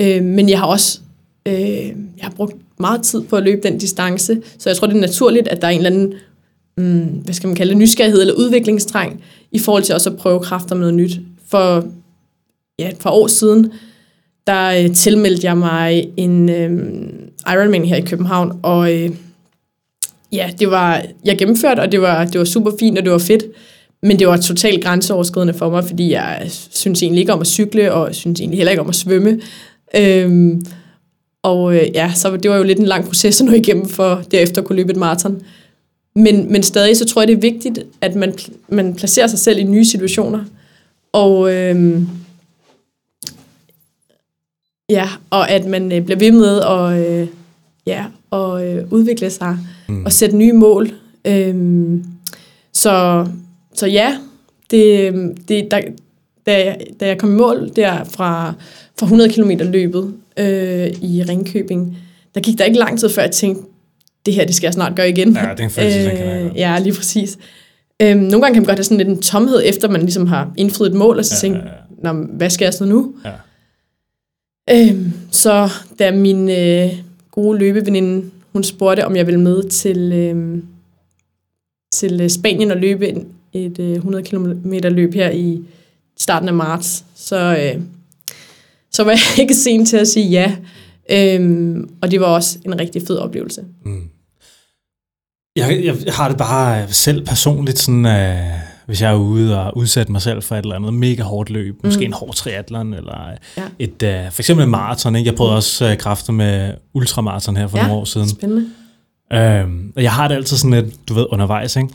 øh, men jeg har også øh, jeg har brugt meget tid på at løbe den distance, så jeg tror det er naturligt, at der er en eller anden, mm, hvad skal man kalde det, nysgerrighed eller udviklingstrang, i forhold til også at prøve kræfter med noget nyt. For ja, et par år siden, der øh, tilmeldte jeg mig en øh, Ironman her i København, og øh, ja, det var, jeg gennemførte, og det var, det var super fint, og det var fedt. Men det var totalt grænseoverskridende for mig, fordi jeg synes egentlig ikke om at cykle, og synes egentlig heller ikke om at svømme. Øhm, og øh, ja, så det var jo lidt en lang proces at nå igennem for derefter at kunne løbe et maraton. Men, men stadig så tror jeg, det er vigtigt, at man, man placerer sig selv i nye situationer. Og øhm, ja, og at man øh, bliver ved med at, øh, ja, at øh, udvikle sig mm. og sætte nye mål. Øhm, så, så ja, det, det, der, da, jeg, da jeg kom i mål der fra, fra 100 km løbet øh, i Ringkøbing, der gik der ikke lang tid før jeg tænkte, det her, det skal jeg snart gøre igen. Ja, det er en følelse, den kender jeg godt. Ja, lige præcis. Øhm, nogle gange kan man godt have sådan lidt en tomhed, efter man ligesom har indfriet et mål, og så Ja, ja, tænke, ja, Nå, hvad skal jeg så nu? Ja. Øhm, så da min øh, gode løbeveninde, hun spurgte, om jeg ville med til, øh, til øh, Spanien og løbe en, et øh, 100 km løb her i starten af marts, så, øh, så var jeg ikke sen til at sige ja. Øhm, og det var også en rigtig fed oplevelse. Mm. Jeg, jeg, jeg har det bare selv personligt sådan, øh, hvis jeg er ude og udsætte mig selv for et eller andet mega hårdt løb, måske en hård triathlon, eller Ja. et, øh, for eksempel en maraton. Ikke? Jeg prøvede også øh, kræfter med ultramaraton her for Ja, nogle år siden. Spændende. Øhm, og jeg har det altid sådan lidt, du ved, undervejs, ikke?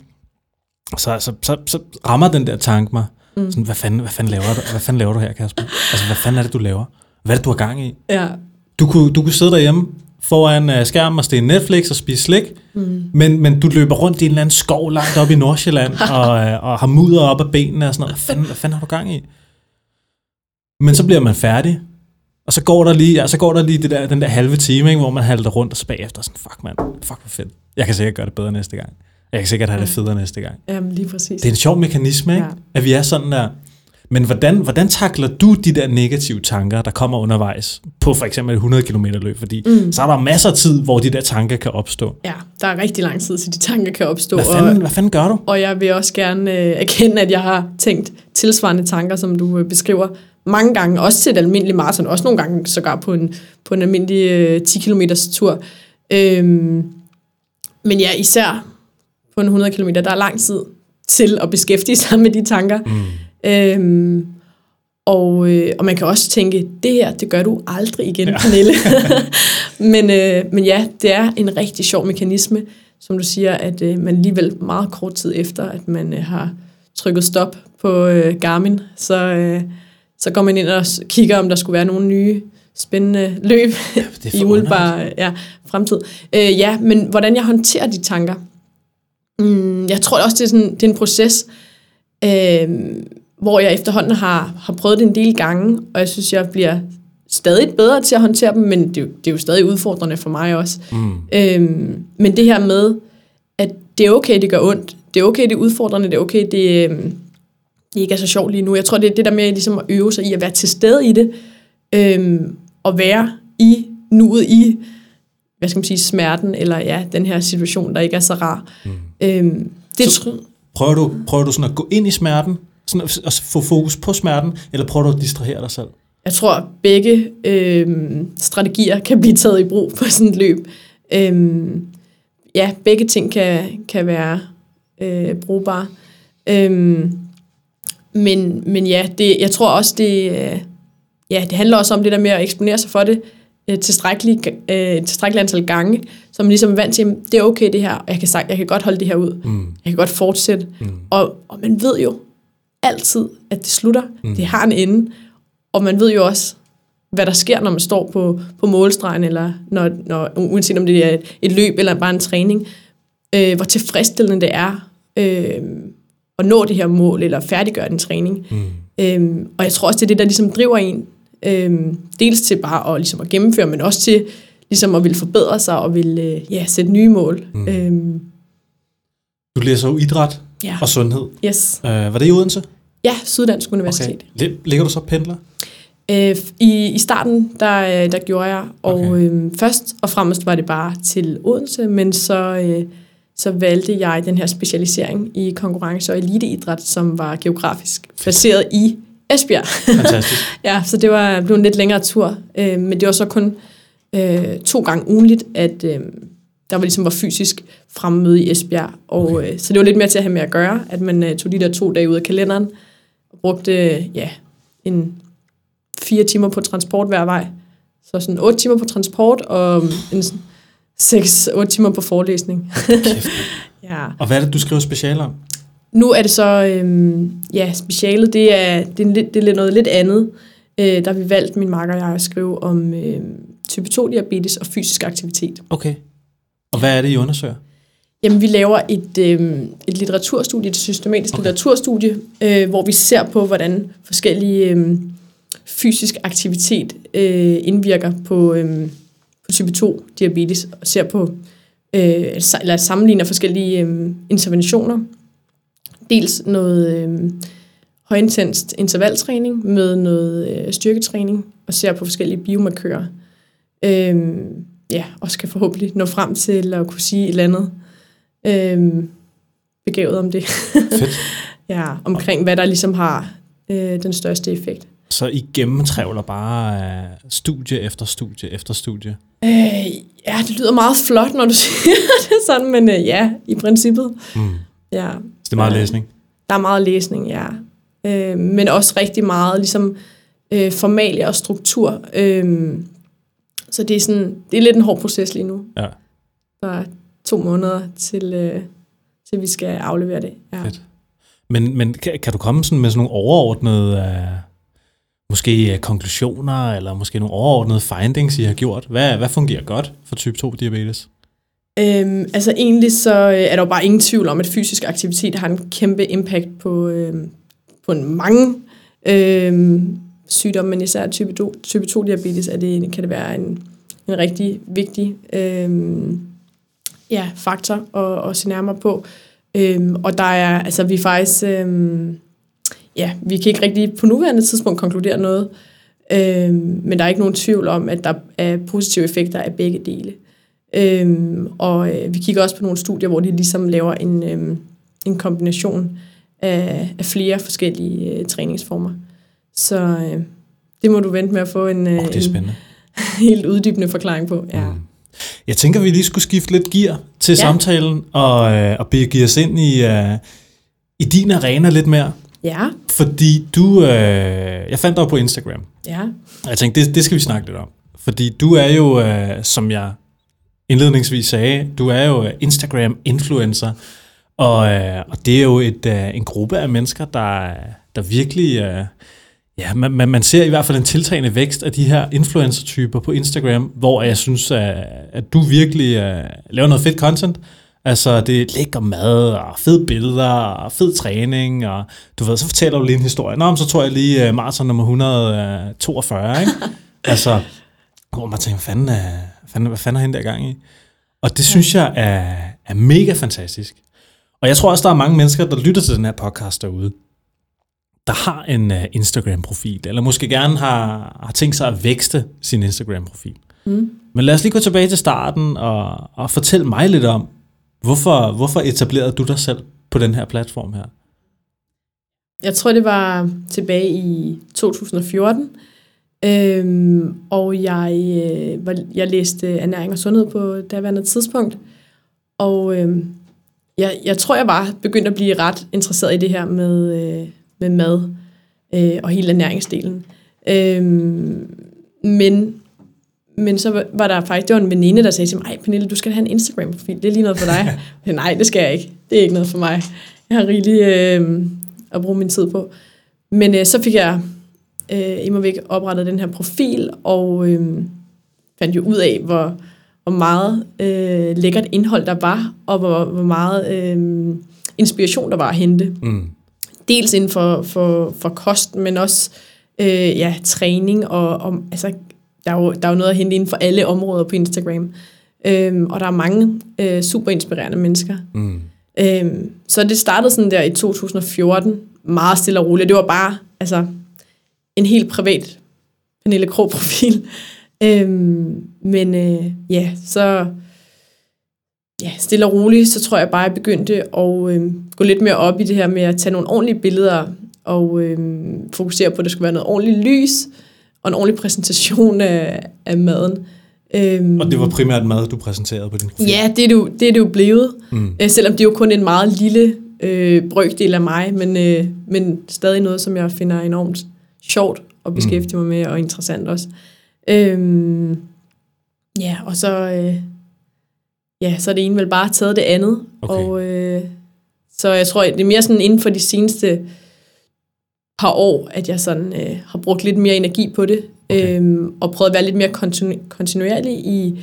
Så, så, så, så rammer den der tanke mig, mm. sådan, hvad fanden, hvad, fanden laver du, hvad fanden laver du her, Kasper? Altså, hvad fanden er det, du laver? Hvad er det, du har gang i? Ja, Du kunne, du kunne sidde derhjemme foran uh, skærmen og stille Netflix og spise slik, mm. men, men du løber rundt i en eller anden skov langt op i Nordsjælland og, uh, og har mudder op af benene og sådan noget. Hvad fanden, hvad fanden har du gang i? Men så bliver man færdig, og så går der lige, ja, så går der lige det der, den der halve time, ikke, hvor man halter rundt og så bagefter sådan, fuck mand, fuck hvor fedt. Jeg kan sikkert gøre det bedre næste gang. Jeg kan sikkert have det federe næste gang. Jamen, lige præcis. Det er en sjov mekanisme, ikke? Ja. At vi er sådan der. Men hvordan, hvordan takler du de der negative tanker, der kommer undervejs på for eksempel et 100 km løb? Fordi mm. så er der masser af tid, hvor de der tanker kan opstå. Ja, der er rigtig lang tid, til de tanker kan opstå. Hvad og- fanden, hvad fanden gør du? Og jeg vil også gerne øh, erkende, at jeg har tænkt tilsvarende tanker, som du øh, beskriver mange gange, også til et almindeligt maraton, også nogle gange sågar på en, på en almindelig øh, 10 km tur. Øhm, men ja, især på en 100 km, der er lang tid til at beskæftige sig med de tanker. Mm. Øhm, og, øh, og man kan også tænke, det her, det gør du aldrig igen, ja. Pernille. men, øh, men ja, det er en rigtig sjov mekanisme, som du siger, at øh, man alligevel meget kort tid efter, at man øh, har trykket stop på øh, Garmin, så, øh, så går man ind og kigger, om der skulle være nogle nye spændende løb det er i umiddelbar ja, fremtid. Øh, ja, men hvordan jeg håndterer de tanker, mm, jeg tror også, det er, sådan, det er en proces, øh, hvor jeg efterhånden har, har prøvet det en del gange, og jeg synes, jeg bliver stadig bedre til at håndtere dem, men det, er jo- det er jo stadig udfordrende for mig også. Mm. Øhm, men det her med, at det er okay, det gør ondt. Det er okay, det er udfordrende. Det er okay, det, øhm, det ikke er så sjovt lige nu. Jeg tror, det er det der med ligesom at øve sig i at være til stede i det, øhm, og være i nuet i, hvad skal man sige, smerten, eller ja, den her situation, der ikke er så rar. Mm. Øhm, det, Så prøver du, prøver du sådan at gå ind i smerten, sådan at, at få fokus på smerten, eller prøver du at distrahere dig selv? Jeg tror, at begge øhm, strategier kan blive taget i brug på sådan et løb. Øhm, ja, begge ting kan, kan være øh, brugbare. Øhm, men, men ja, det, jeg tror også, det, øh, ja, det handler også om det der med at eksponere sig for det øh, tilstrækkeligt, øh, tilstrækkeligt antal gange, så man ligesom er vant til, at det er okay det her, og jeg kan, sagt, jeg kan godt holde det her ud. Mm. Jeg kan godt fortsætte. Mm. Og, og man ved jo altid, at det slutter. Mm. Det har en ende. Og man ved jo også, hvad der sker, når man står på, på målstregen, eller når, når, uanset om det er et, et løb eller bare en træning, øh, hvor tilfredsstillende det er øh, at nå det her mål, eller færdiggøre en træning. Mm. Øhm, og jeg tror også, det er det, der ligesom driver en, øhm, dels til bare at, ligesom at gennemføre, men også til ligesom at ville forbedre sig, og vil øh, ja, sætte nye mål. Mm. Øhm, Du læser jo idræt ja, og sundhed. yes. Uh, var det i Odense? Ja, Syddansk Universitet. Okay. Lig- Ligger du så pendler? Øh, i, I starten, der, øh, der gjorde jeg, og Okay. okay. øh, først og fremmest var det bare til Odense, men så, øh, så valgte jeg den her specialisering i konkurrence- og eliteidræt, som var geografisk placeret i Esbjerg. Fantastisk. ja, så det var blev en lidt længere tur, øh, men det var så kun øh, to gange ugenligt, at øh, der var ligesom var fysisk fremmøde i Esbjerg, og Okay. øh, så det var lidt mere til at have med at gøre, at man øh, tog de der to dage ud af kalenderen, og brugte øh, ja, en fire timer på transport hver vej. Så sådan otte timer på transport, og en sådan seks, otte timer på forelæsning. Ja. Og hvad er det, du skriver special om? Nu er det så, øhm, ja, specialet, det er, det er, lidt, det er noget lidt andet. Øh, der har vi valgt, min makker og jeg, at skrive om øhm, type 2-diabetes og fysisk aktivitet. Okay. Og hvad er det, I undersøger? Jamen, vi laver et, øhm, et litteraturstudie, et systematisk Okay. litteraturstudie, øh, hvor vi ser på, hvordan forskellige øhm, fysisk aktivitet øh, indvirker på, øhm, på type 2-diabetes, og ser på, øh, eller sammenligner forskellige øhm, interventioner. Dels noget øhm, højintenst intervaltræning med noget øh, styrketræning, og ser på forskellige biomarkører. Øhm, ja, og skal forhåbentlig nå frem til at kunne sige et eller andet øhm, begavet om det. Fedt. ja, omkring hvad der ligesom har øh, den største effekt. Så I gennemtrævler bare uh, studie efter studie efter studie. Øh, ja, det lyder meget flot, når du siger det sådan, men øh, ja, i princippet. Mm. Ja, det er meget læsning. der er meget læsning, ja. Øh, men også rigtig meget ligesom øh, formalia og struktur. Øh, så det er, sådan, det er lidt en hård proces lige nu. Ja. Der er to måneder til, øh, til vi skal aflevere det. Ja. Fedt. Men, men kan, kan du komme sådan med sådan nogle overordnede, uh, måske uh, konklusioner, eller måske nogle overordnede findings, I har gjort? Hvad, hvad fungerer godt for type 2 diabetes? Øhm, altså egentlig så øh, er der jo bare ingen tvivl om, at fysisk aktivitet har en kæmpe impact på, øhm, på en mange øhm, sygdomme, men især type 2, type 2 diabetes er det, kan det være en, en rigtig vigtig øhm, ja, faktor at, at se nærmere på. Øhm, og der er, altså vi faktisk, øhm, ja, vi kan ikke rigtig på nuværende tidspunkt konkludere noget, øhm, men der er ikke nogen tvivl om, at der er positive effekter af begge dele. Øhm, og øh, vi kigger også på nogle studier, hvor de ligesom laver en, øhm, en kombination af, af flere forskellige øh, træningsformer. Så øh, det må du vente med at få en, øh, oh, det er spændende. en helt uddybende forklaring på. Ja. Mm. Jeg tænker, vi lige skulle skifte lidt gear til ja. samtalen og, øh, og begive os ind i, øh, i din arena lidt mere. Ja. Fordi du, øh, jeg fandt dig på Instagram. Ja. Jeg tænkte, det, det skal vi snakke lidt om. Fordi du er jo, øh, som jeg indledningsvis sagde, du er jo Instagram-influencer. Og, øh, og det er jo et, øh, en gruppe af mennesker, der, der virkelig... Øh, Ja, man, man, man ser i hvert fald en tiltagende vækst af de her influencer-typer på Instagram, hvor jeg synes, at, at du virkelig uh, laver noget fedt content. Altså, det er lækker mad, og fede billeder, og fed træning, og du ved, så fortæller du lige en historie. Nå, så tror jeg lige uh, maraton nummer 142, ikke? altså, hvor man tænker, fanden, er, fanden, hvad fanden er hende der gang i? Og det synes jeg er, er mega fantastisk. Og jeg tror også, der er mange mennesker, der lytter til den her podcast derude, der har en uh, Instagram-profil, eller måske gerne har, har tænkt sig at vækste sin Instagram-profil. Mm. Men lad os lige gå tilbage til starten og, og fortælle mig lidt om, hvorfor, hvorfor etablerede du dig selv på den her platform her? Jeg tror, det var tilbage i 2014, øhm, og jeg, øh, var, jeg læste ernæring og sundhed på daværende tidspunkt, og øhm, jeg, jeg tror, jeg var begyndt at blive ret interesseret i det her med... Øh, med mad øh, og hele ernæringsdelen. Øh, men, men så var der faktisk, det var en veninde, der sagde til mig, ej Pernille, du skal have en Instagram-profil, det er lige noget for dig. Men nej, det skal jeg ikke. Det er ikke noget for mig. Jeg har rigeligt øh, at bruge min tid på. Men øh, så fik jeg øh, imod væk oprettet den her profil, og øh, fandt jo ud af, hvor, hvor meget øh, lækkert indhold der var, og hvor, hvor meget øh, inspiration der var at hente. Mm dels inden for, for, for kost, men også øh, ja, træning, og, og altså, der, er jo, der er jo noget at hente inden for alle områder på Instagram. Øhm, og der er mange øh, super inspirerende mennesker. Mm. Øhm, så det startede sådan der i 2014, meget stille og roligt. Det var bare altså, en helt privat Pernille Krog-profil. øhm, men øh, ja, så ja, stille og roligt, så tror jeg bare, at jeg begyndte at øh, gå lidt mere op i det her med at tage nogle ordentlige billeder og øh, fokusere på, at der skulle være noget ordentligt lys og en ordentlig præsentation af, af maden. Øhm, og det var primært mad, du præsenterede på din profil? Ja, det er det jo, det er det jo blevet. Mm. Øh, selvom det er jo kun en meget lille øh, brøkdel af mig, men, øh, men stadig noget, som jeg finder enormt sjovt at beskæftige mig med, og interessant også. Øhm, ja, og så... Øh, ja, så er det ene vel bare taget det andet. Okay. Og, øh, så jeg tror, det er mere sådan inden for de seneste par år, at jeg sådan øh, har brugt lidt mere energi på det, okay. øhm, og prøvet at være lidt mere kontinu- kontinuerlig i,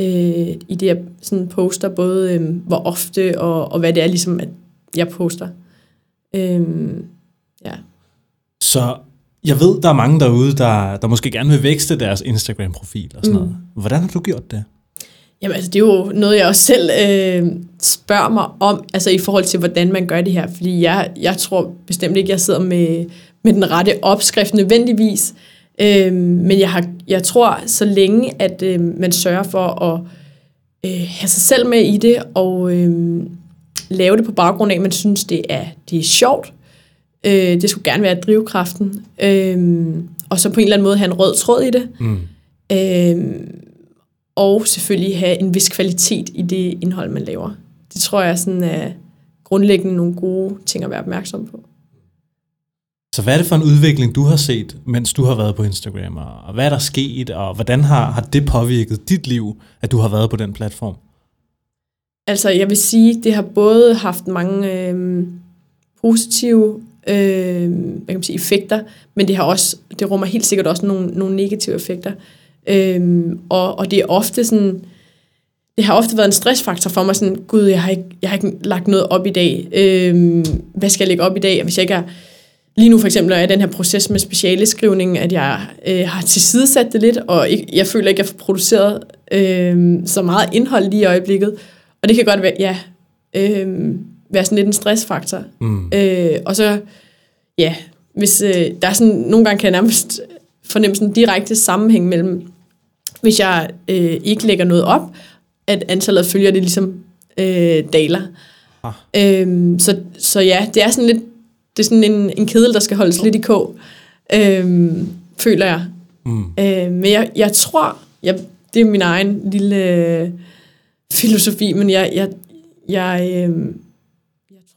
øh, i det, jeg sådan poster, både øh, hvor ofte og, og hvad det er, ligesom, at jeg poster. Øhm, ja. Så jeg ved, der er mange derude, der, der måske gerne vil vækste deres Instagram-profil og sådan mm. noget. Hvordan har du gjort det? Jamen altså, det er jo noget, jeg også selv øh, spørger mig om, altså i forhold til, hvordan man gør det her. Fordi jeg, jeg tror bestemt ikke, jeg sidder med, med den rette opskrift nødvendigvis. Øh, men jeg, har, jeg tror, så længe, at øh, man sørger for at øh, have sig selv med i det, og øh, lave det på baggrund af, at man synes, det er, det er sjovt. Øh, det skulle gerne være drivkraften. Øh, og så på en eller anden måde have en rød tråd i det. Mm. Øh, og selvfølgelig have en vis kvalitet i det indhold, man laver. Det tror jeg sådan er grundlæggende nogle gode ting at være opmærksom på. Så hvad er det for en udvikling, du har set, mens du har været på Instagram, og hvad er der sket, og hvordan har, har det påvirket dit liv, at du har været på den platform? Altså, jeg vil sige, det har både haft mange øh, positive øh, hvad kan man sige, effekter, men det har også, det rummer helt sikkert også nogle, nogle negative effekter. Øh, og, og det er ofte sådan, det har ofte været en stressfaktor for mig, sådan, gud, jeg har ikke, jeg har ikke lagt noget op i dag. øh, hvad skal jeg lægge op i dag? Hvis jeg ikke er, lige nu for eksempel er den her proces med specialeskrivningen, at jeg øh, har tilsidesat det lidt, og ikke, jeg føler ikke, at jeg får produceret øh, så meget indhold lige i øjeblikket. og det kan godt være, ja, øh, være sådan lidt en stressfaktor. Mm. Øh, og så, ja, hvis øh, der er sådan, nogle gange kan jeg nærmest fornemme sådan en direkte sammenhæng mellem, hvis jeg øh, ikke lægger noget op, at antallet af følgere, det ligesom øh, daler. Ah. Øhm, så, så ja, det er sådan lidt, det er sådan en, en kedel, der skal holdes oh. lidt i kog, øhm, føler jeg. Mm. Øh, men jeg, jeg tror, jeg, det er min egen lille øh, filosofi, men jeg, jeg, jeg, øh, jeg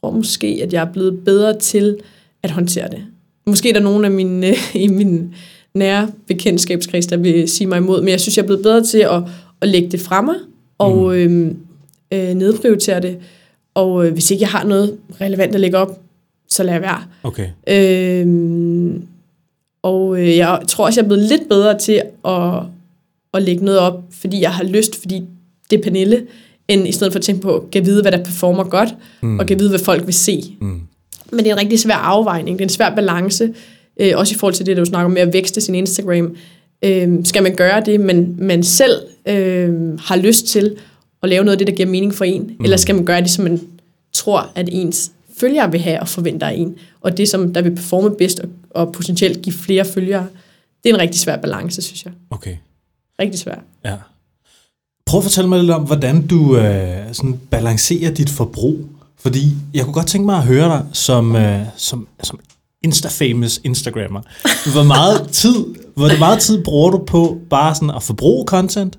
tror måske, at jeg er blevet bedre til at håndtere det. Måske er der nogen af mine, øh, i min nære bekendtskabskreds, der vil sige mig imod, men jeg synes, jeg er blevet bedre til at, at lægge det fra mig, og øh, øh, nedprioritere det. Og øh, hvis ikke jeg har noget relevant at lægge op, så lad være. Okay. Øhm, og øh, jeg tror også, jeg er blevet lidt bedre til at, at lægge noget op, fordi jeg har lyst, fordi det er Pernille, end i stedet for at tænke på, at vide, hvad der performer godt, mm. og kan vide, hvad folk vil se. Mm. Men det er en rigtig svær afvejning, det er en svær balance, øh, også i forhold til det, du snakker om med at vækste sin Instagram. Øh, skal man gøre det, men man selv øh, har lyst til at lave noget af det, der giver mening for en, mm. eller skal man gøre det, som man tror, at ens følgere vil have og forventer af en, og det, som der vil performe bedst og, og potentielt give flere følgere, det er en rigtig svær balance, synes jeg. Okay. Rigtig svær. Ja. Prøv at fortælle mig lidt om, hvordan du øh, sådan balancerer dit forbrug. Fordi jeg kunne godt tænke mig at høre dig som, øh, som, som Insta-famous Instagrammer. Hvor meget tid, hvor meget tid bruger du på bare sådan at forbruge content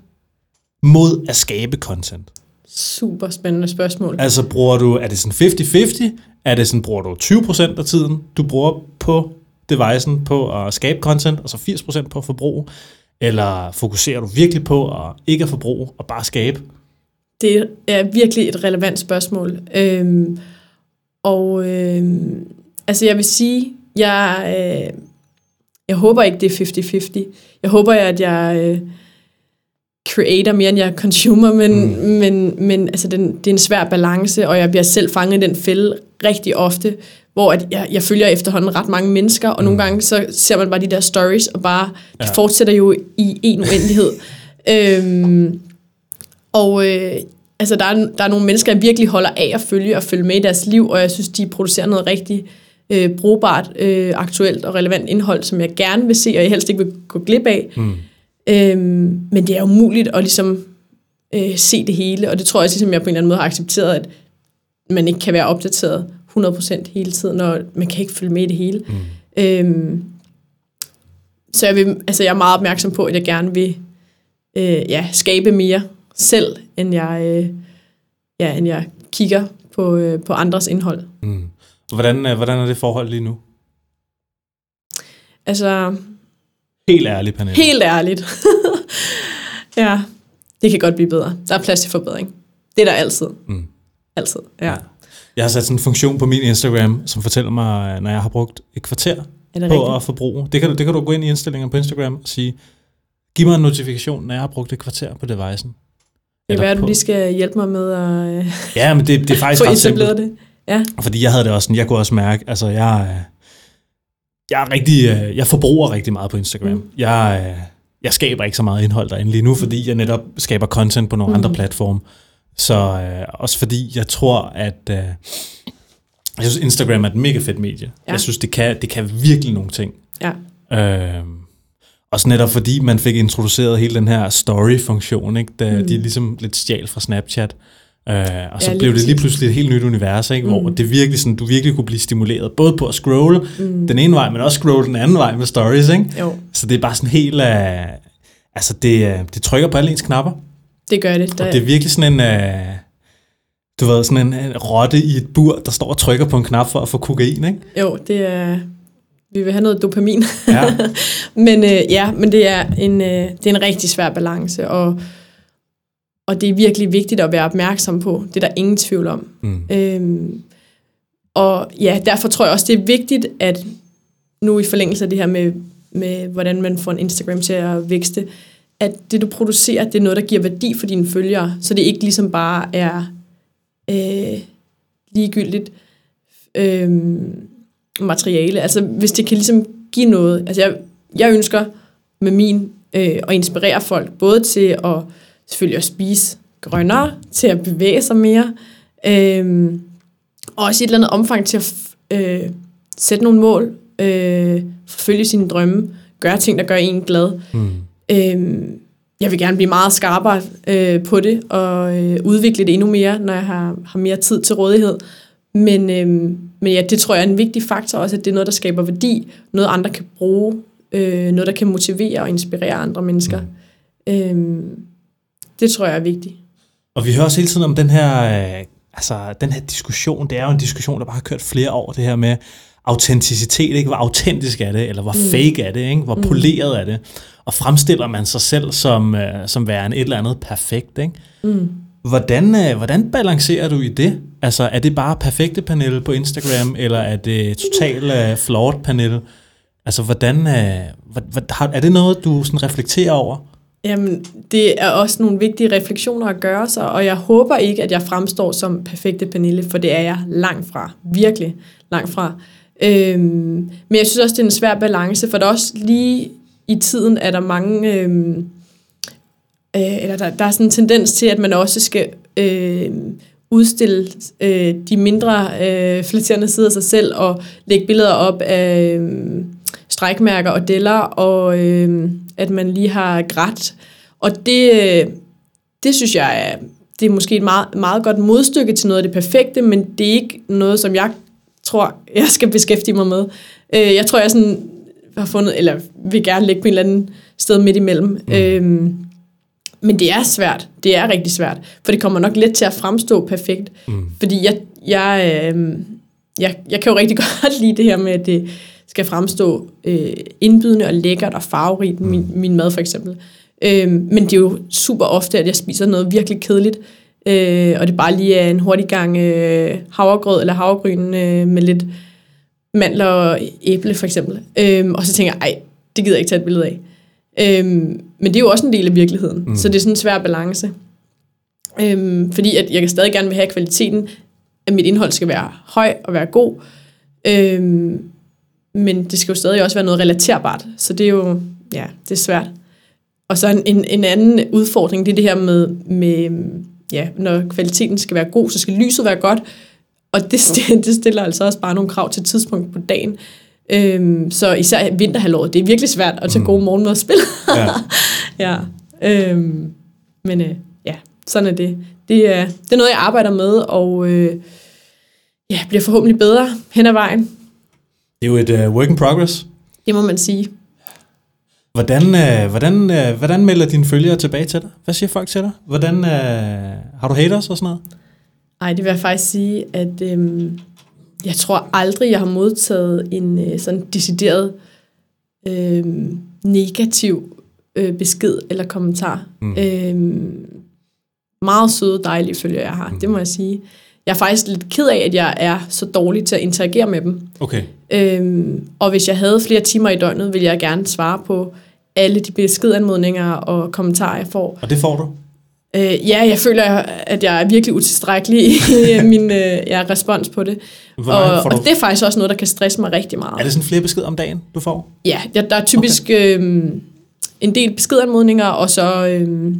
mod at skabe content? Super spændende spørgsmål. Altså bruger du, er det sådan 50-50? Er det sådan, bruger du 20% af tiden, du bruger på devicen på at skabe content, og så 80% på at forbruge? Eller fokuserer du virkelig på at ikke at forbruge og bare skabe? Det er virkelig et relevant spørgsmål. Øhm, og øhm, altså jeg vil sige, jeg, øh, jeg håber ikke, det er 50-50. Jeg håber, at jeg øh, creator mere, end jeg er consumer, men, mm. men, men altså, den, det er en svær balance, og jeg bliver selv fanget i den fælde rigtig ofte, hvor at jeg, jeg følger efterhånden ret mange mennesker, og mm. nogle gange så ser man bare de der stories, og bare, ja. det fortsætter jo i en uendelighed. øhm, og øh, altså, der, er, der er nogle mennesker, jeg virkelig holder af at følge og følge med i deres liv, og jeg synes, de producerer noget rigtig øh, brugbart, øh, aktuelt og relevant indhold, som jeg gerne vil se, og jeg helst ikke vil gå glip af. Mm. Øhm, men det er umuligt at ligesom øh, se det hele, og det tror jeg, ligesom jeg på en eller anden måde har accepteret, at man ikke kan være opdateret 100% hele tiden, og man kan ikke følge med i det hele. Mm. Øhm, så jeg, vil, altså jeg er meget opmærksom på, at jeg gerne vil øh, ja, skabe mere selv, end jeg, øh, ja, end jeg kigger på, øh, på andres indhold. Mm. Hvordan, øh, hvordan er det forhold lige nu? Altså... Helt ærligt, Pernille. Helt ærligt. ja, det kan godt blive bedre. Der er plads til forbedring. Det er der altid. Mm. Altid, ja. ja. Jeg har sat sådan en funktion på min Instagram, som fortæller mig, når jeg har brugt et kvarter på rigtigt? at forbruge. Det kan, du, det kan du gå ind i indstillingen på Instagram og sige, giv mig en notifikation, når jeg har brugt et kvarter på devicen. Det kan være, du lige skal hjælpe mig med at ja, men det, det er faktisk få etableret det. Ja. Fordi jeg havde det også sådan, jeg kunne også mærke, altså jeg, jeg er rigtig, jeg forbruger rigtig meget på Instagram. Mm. Jeg, jeg skaber ikke så meget indhold derinde lige nu, fordi jeg netop skaber content på nogle mm. andre platforme. Så øh, også fordi jeg tror, at øh, jeg synes, Instagram er et mega fedt medie. Ja. Jeg synes, det kan, det kan virkelig nogle ting. Ja. Øh, også netop fordi man fik introduceret hele den her story-funktion, ikke? Da mm. de ligesom lidt stjal fra Snapchat. Uh, og så ja, blev det lige pludselig et helt nyt univers, ikke? Mm. hvor det virkelig sådan, du virkelig kunne blive stimuleret, både på at scrolle mm. den ene vej, men også scrolle den anden vej med stories. Ikke? Jo. Så det er bare sådan helt... Uh, altså, det, uh, det trykker på alle ens knapper. Det gør det. Der... Og det er virkelig sådan en... Uh, du ved, sådan en, en rotte i et bur, der står og trykker på en knap for at få kokain, ikke? Jo, det er... Vi vil have noget dopamin. Ja. men uh, ja, men det er, en, uh, det er en rigtig svær balance, og og det er virkelig vigtigt at være opmærksom på. Det er der ingen tvivl om. Mm. Øhm, og ja, derfor tror jeg også, det er vigtigt, at nu i forlængelse af det her med, med hvordan man får en Instagram til at vækste, at det du producerer, det er noget, der giver værdi for dine følgere, så det ikke ligesom bare er øh, ligegyldigt øh, materiale. Altså hvis det kan ligesom give noget. Altså jeg, jeg ønsker med min øh, at inspirere folk, både til at selvfølgelig at spise grønnere, til at bevæge sig mere, øh, og også i et eller andet omfang til at øh, sætte nogle mål, øh, forfølge sine drømme, gøre ting, der gør en glad. Mm. Øh, jeg vil gerne blive meget skarpere øh, på det, og øh, udvikle det endnu mere, når jeg har, har mere tid til rådighed. Men, øh, men ja, det tror jeg er en vigtig faktor også, at det er noget, der skaber værdi, noget andre kan bruge, øh, noget, der kan motivere og inspirere andre mennesker. Mm. Øh, det tror jeg er vigtigt. Og vi hører også hele tiden om den her, øh, altså, den her diskussion. Det er jo en diskussion, der bare har kørt flere år, det her med autenticitet, ikke? hvor autentisk er det, eller hvor mm. fake er det, ikke? hvor mm. poleret er det. Og fremstiller man sig selv som, øh, som værende et eller andet perfekt. Ikke? Mm. Hvordan, øh, hvordan balancerer du i det? Altså, er det bare perfekte panel på Instagram, eller er det totalt øh, flawed panel? Altså, hvordan, øh, hvad, er det noget, du sådan reflekterer over? Jamen, det er også nogle vigtige refleksioner at gøre sig, og jeg håber ikke, at jeg fremstår som perfekte Pernille, for det er jeg langt fra. Virkelig langt fra. Øhm, men jeg synes også, det er en svær balance, for der er også lige i tiden, er der mange... Øhm, øh, eller der, der er sådan en tendens til, at man også skal øh, udstille øh, de mindre øh, flatterende sider af sig selv, og lægge billeder op af øh, strækmærker og deller, og øh, at man lige har grædt. Og det, øh, det synes jeg er, det er måske et meget, meget godt modstykke til noget af det perfekte, men det er ikke noget, som jeg tror, jeg skal beskæftige mig med. Øh, jeg tror, jeg sådan har fundet, eller vil gerne ligge på en eller anden sted midt imellem. Mm. Øhm, men det er svært. Det er rigtig svært. For det kommer nok let til at fremstå perfekt. Mm. Fordi jeg, jeg, øh, jeg, jeg kan jo rigtig godt lide det her med, at det skal fremstå øh, indbydende og lækkert og farverigt, mm. min, min mad for eksempel. Øh, men det er jo super ofte, at jeg spiser noget virkelig kedeligt, øh, og det bare lige er en hurtig gang øh, havregrød eller havregryn øh, med lidt mandler og æble for eksempel. Øh, og så tænker jeg, ej, det gider jeg ikke tage et billede af. Øh, men det er jo også en del af virkeligheden, mm. så det er sådan en svær balance. Øh, fordi at jeg kan stadig gerne vil have kvaliteten, at mit indhold skal være høj og være god. Øh, men det skal jo stadig også være noget relaterbart, så det er jo, ja, det er svært. Og så en, en anden udfordring, det er det her med, med ja, når kvaliteten skal være god, så skal lyset være godt, og det, det stiller altså også bare nogle krav til tidspunkt på dagen. Øhm, så især vinterhalvåret, det er virkelig svært at tage mm. gode morgenmadspil. ja. ja. Øhm, men øh, ja, sådan er det. Det er, det er noget, jeg arbejder med, og øh, ja, bliver forhåbentlig bedre hen ad vejen. Det er jo et uh, work in progress. Det må man sige. Hvordan, øh, hvordan, øh, hvordan melder dine følgere tilbage til dig? Hvad siger folk til dig? Hvordan, øh, har du haters og sådan noget? Nej, det vil jeg faktisk sige, at øh, jeg tror aldrig, jeg har modtaget en øh, sådan decideret øh, negativ øh, besked eller kommentar. Mm. Øh, meget søde, dejlige følgere, jeg har, mm. det må jeg sige. Jeg er faktisk lidt ked af, at jeg er så dårlig til at interagere med dem. Okay. Øhm, og hvis jeg havde flere timer i døgnet, ville jeg gerne svare på alle de beskedanmodninger og kommentarer, jeg får. Og det får du? Øh, ja, jeg føler, at jeg er virkelig utilstrækkelig i min øh, ja, respons på det. og, og det er faktisk også noget, der kan stresse mig rigtig meget. Er det sådan flere beskeder om dagen, du får? Ja, der, der er typisk okay. øh, en del beskedanmodninger, og så øh,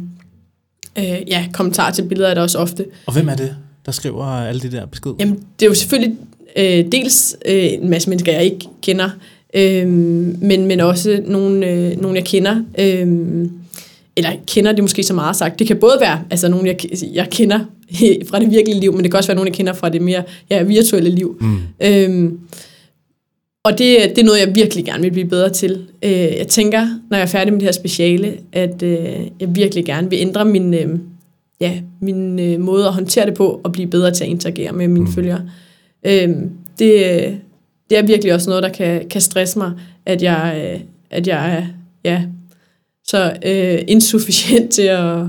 øh, ja, kommentarer til billeder er der også ofte. Og hvem er det, der skriver alle de der beskeder? Jamen, det er jo selvfølgelig øh, dels øh, en masse mennesker, jeg ikke kender, øh, men, men også nogle, øh, nogle jeg kender. Øh, eller kender det måske så meget sagt. Det kan både være altså nogle, jeg, jeg kender fra det virkelige liv, men det kan også være nogle, jeg kender fra det mere ja, virtuelle liv. Mm. Øh, og det, det er noget, jeg virkelig gerne vil blive bedre til. Øh, jeg tænker, når jeg er færdig med det her speciale, at øh, jeg virkelig gerne vil ændre min, øh, ja, min øh, måde at håndtere det på, og blive bedre til at interagere med mine mm. følgere. Øh, det, det er virkelig også noget, der kan, kan stresse mig, at jeg, øh, at jeg er ja, så øh, insufficient til at,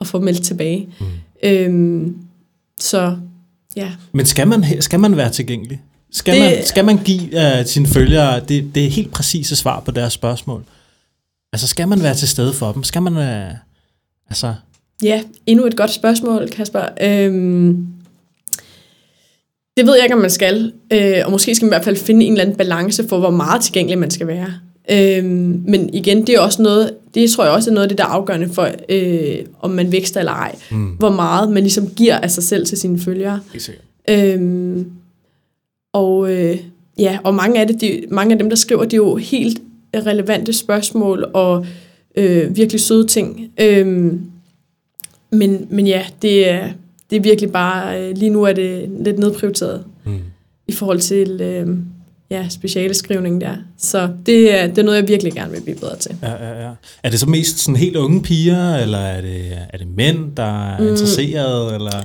at få meldt tilbage. Mm. Øh, så ja. Men skal man, skal man være tilgængelig? Skal, det, man, skal man give uh, sine følgere det, det helt præcise svar på deres spørgsmål? Altså, skal man være til stede for dem? Skal man... Uh, altså... Ja, endnu et godt spørgsmål, Kasper. Øhm, det ved jeg ikke, om man skal. Øh, og måske skal man i hvert fald finde en eller anden balance for, hvor meget tilgængelig man skal være. Øhm, men igen, det er også noget, det tror jeg også er noget af det, der er afgørende for, øh, om man vækster eller ej. Mm. Hvor meget man ligesom giver af sig selv til sine følgere. Øhm, og øh, ja, og mange af, det, de, mange af dem, der skriver, det er jo helt relevante spørgsmål og øh, virkelig søde ting. Øhm, men, men ja, det er, det er virkelig bare, øh, lige nu er det lidt nedprioriteret Mm. i forhold til øh, ja, specialeskrivning der. Så det er, det er noget, jeg virkelig gerne vil blive bedre til. Ja, ja, ja. Er det så mest sådan helt unge piger, eller er det, er det mænd, der er mm. interesseret? Eller?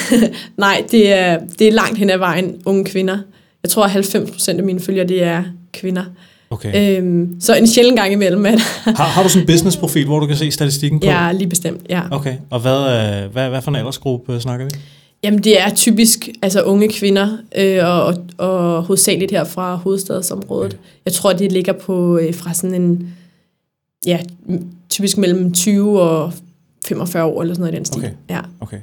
Nej, det er, det er langt hen ad vejen unge kvinder. Jeg tror, at 90 procent af mine følgere, det er kvinder. Okay. Øhm, så en sjældent gang imellem, at Har, har du sådan en businessprofil, hvor du kan se statistikken på? er lige bestemt, ja. Okay, og hvad, øh, hvad, hvad for en aldersgruppe øh, snakker vi? Jamen, det er typisk altså unge kvinder, øh, og, og, hovedsageligt her fra hovedstadsområdet. Okay. Jeg tror, det ligger på øh, fra sådan en, ja, typisk mellem 20 og 45 år, eller sådan noget i den stil. Okay. Ja. Okay.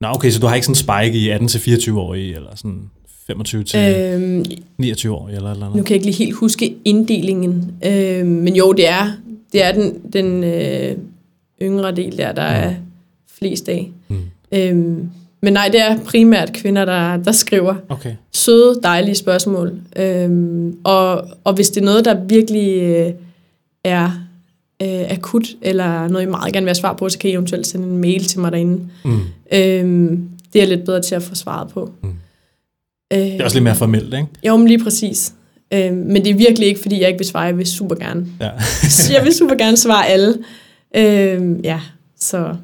Nå, okay, så du har ikke sådan en spike i 18-24-årige, eller sådan 25 til Øhm, 29 år eller eller nu andet? kan jeg ikke lige helt huske inddelingen, øh, men jo, det er, det er den, den øh, yngre del der, der er flest af. Mm. Øhm, men nej, det er primært kvinder, der, der skriver Okay. søde, dejlige spørgsmål. Øhm, og, og hvis det er noget, der virkelig øh, er øh, akut, eller noget, I meget gerne vil have svar på, så kan I eventuelt sende en mail til mig derinde. Mm. Øhm, det er jeg lidt bedre til at få svaret på. Mm. Øh, Det er også lidt mere formelt, ikke? Jo, men lige præcis. Øhm, men det er virkelig ikke, fordi jeg ikke vil svare. Jeg vil super gerne. Ja. jeg vil super gerne svare alle. Øhm, ja, så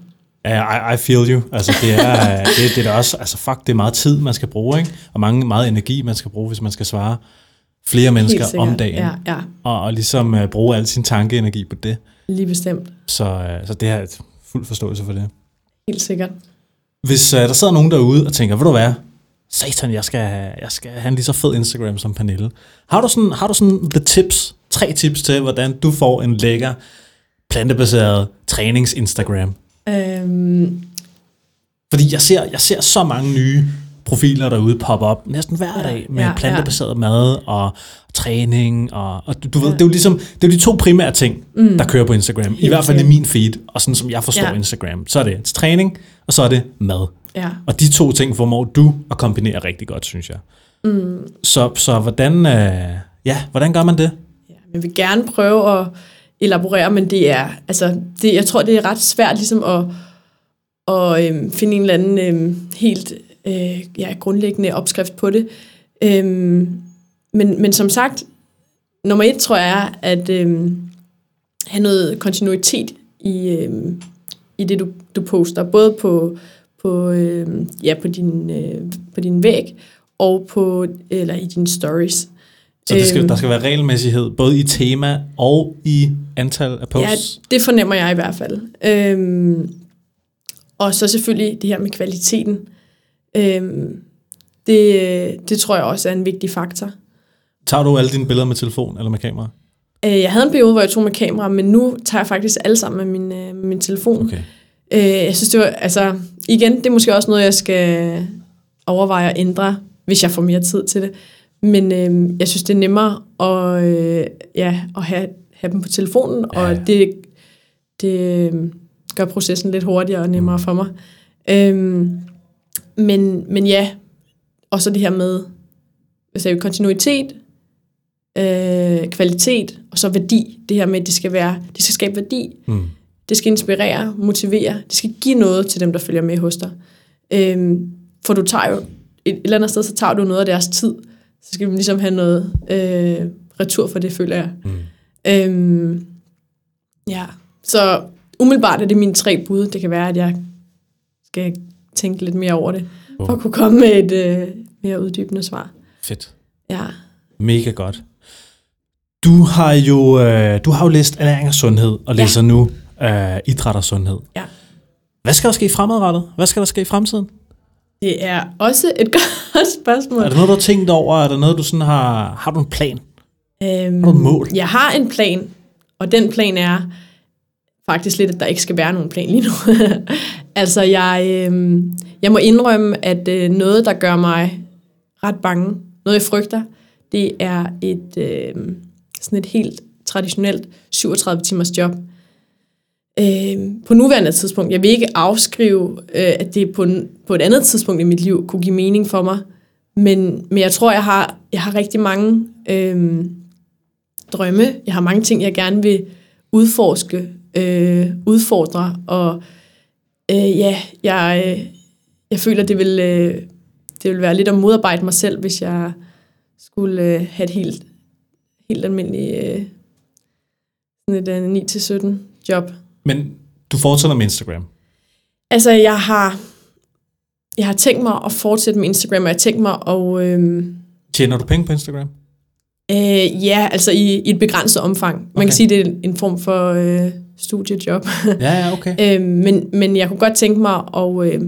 Ja, I, I feel you. Altså, det er, det, det er også, altså fuck, det er meget tid, man skal bruge, ikke? Og mange, meget energi, man skal bruge, hvis man skal svare flere mennesker om dagen. Ja, ja, Og, og ligesom uh, bruge al sin tankeenergi på det. lige bestemt. Så, uh, så det har jeg fuld forståelse for det. Helt sikkert. Hvis uh, der sidder nogen derude og tænker, ved du hvad, satan, jeg skal, jeg skal have en lige så fed Instagram som Pernille. Har du sådan, har du sådan the tips, tre tips til, hvordan du får en lækker, plantebaseret trænings-Instagram? Øhm, Fordi jeg ser, jeg ser så mange nye profiler derude poppe op næsten hver dag med ja, ja, ja. plantebaseret mad og træning. Og, og du, du ved, Ja. det er jo ligesom det er jo de to primære ting, mm. der kører på Instagram. I Helt hvert fald i min feed, og sådan som jeg forstår ja. Instagram. Så er det træning, og så er det mad. Ja. Og de to ting formår du at kombinere rigtig godt, synes jeg. Mm. Så, så hvordan, øh, ja, hvordan gør man det? Ja, jeg vil gerne prøve at elaborere, men det er, altså, det, jeg tror, det er ret svært ligesom at, at øhm, finde en eller anden øhm, helt øh, ja, grundlæggende opskrift på det. Øhm, men, men som sagt, nummer et tror jeg er at øhm, have noget kontinuitet i, øhm, i det, du, du poster. Både på, på, øhm, ja, på, din, øh, på din væg og på, eller i dine stories. Så det skal, Øhm. der skal være regelmæssighed, både i tema og i antal af posts? Ja, det fornemmer jeg i hvert fald. Øhm, og så selvfølgelig det her med kvaliteten. Øhm, det, det tror jeg også er en vigtig faktor. Tager du alle dine billeder med telefon eller med kamera? Øh, jeg havde en periode, hvor jeg tog med kamera, men nu tager jeg faktisk alle sammen med min, øh, min telefon. Okay. Øh, jeg synes, det var, altså, igen, det er måske også noget, jeg skal overveje at ændre, hvis jeg får mere tid til det. Men øh, jeg synes, det er nemmere at, øh, ja, at have, have dem på telefonen, Ja, og det, det øh, gør processen lidt hurtigere og nemmere for mig. Øhm, men, men ja, og så det her med hvad sagde vi, kontinuitet, øh, kvalitet og så værdi. Det her med, at det skal, være, det skal skabe værdi. Mm. Det skal inspirere, motivere. Det skal give noget til dem, der følger med hos dig. Øhm, for du tager jo, et, eller andet sted, så tager du noget af deres tid. Så skal vi ligesom have noget øh, retur for det, føler jeg. Mm. Øhm, ja, så umiddelbart er det mine tre bud. Det kan være, at jeg skal tænke lidt mere over det, for at kunne komme med et øh, mere uddybende svar. Fedt. Ja, Mega godt. Du har jo, øh, du har jo læst ernæring og sundhed, og Ja. læser nu øh, idræt og sundhed. ja. Hvad skal der ske fremadrettet? Hvad skal der ske i fremtiden? Det er også et godt spørgsmål. Er der noget, du har tænkt over? Er der noget, du sådan har... Har du en plan? Øhm, Har du et mål? Jeg har en plan, og den plan er faktisk lidt, at der ikke skal være nogen plan lige nu. altså, jeg, øh, jeg må indrømme, at øh, noget, der gør mig ret bange, noget jeg frygter, det er et, øh, sådan et helt traditionelt 37 timers job. Øh, på nuværende tidspunkt, jeg vil ikke afskrive, øh, at det på, en, på et andet tidspunkt i mit liv kunne give mening for mig, men, men jeg tror, jeg har, jeg har rigtig mange øh, drømme. Jeg har mange ting, jeg gerne vil udforske, øh, udfordre, og øh, ja, jeg, øh, jeg føler, det vil, øh, det vil være lidt at modarbejde mig selv, hvis jeg skulle øh, have et helt, helt almindeligt øh, sådan et øh, 9-17 job. Men du fortsætter med Instagram? Altså, jeg har, jeg har tænkt mig at fortsætte med Instagram, og jeg har tænkt mig at... Øh, Tjener du penge på Instagram? Øh, ja, altså i, i et begrænset omfang. Man Okay. kan sige, det er en form for øh, studiejob. Ja, ja, okay. øh, men, men jeg kunne godt tænke mig at, øh,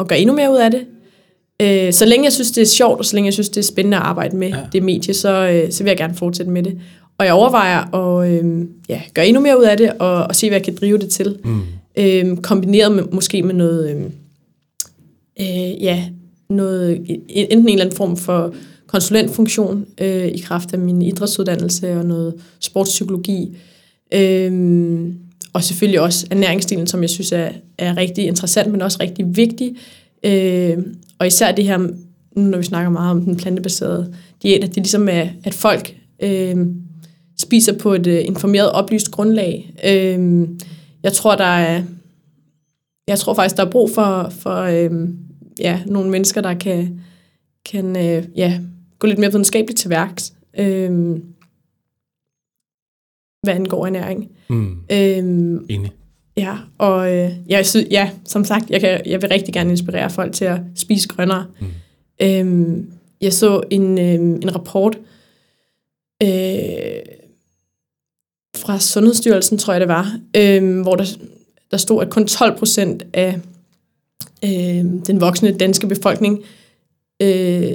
at gøre endnu mere ud af det. Øh, så længe jeg synes, det er sjovt, og så længe jeg synes, det er spændende at arbejde med Ja. det medie, så, øh, så vil jeg gerne fortsætte med det. Og jeg overvejer at øh, ja, gøre endnu mere ud af det, og, og se, hvad jeg kan drive det til. Mm. Øh, kombineret med, måske med noget, øh, øh, ja, noget, enten en eller anden form for konsulentfunktion øh, i kraft af min idrætsuddannelse og noget sportspsykologi. Øh, og selvfølgelig også ernæringsstilen, som jeg synes er, er rigtig interessant, men også rigtig vigtig. Øh, og især det her, nu når vi snakker meget om den plantebaserede diæt, at det ligesom er, at folk øh, spiser på et øh, informeret, oplyst grundlag. Øh, jeg tror, der er, jeg tror faktisk, der er brug for, for øh, ja, nogle mennesker, der kan, kan øh, ja, gå lidt mere videnskabeligt til værks, øh, hvad angår ernæring. Mm. Øh, Enig. ja, og øh, jeg synes, ja, som sagt, jeg, kan, jeg vil rigtig gerne inspirere folk til at spise grønnere. Mm. Øh, jeg så en, øh, en rapport øh, fra Sundhedsstyrelsen, tror jeg det var, øh, hvor der, der stod, at kun 12 procent af øh, den voksne danske befolkning øh,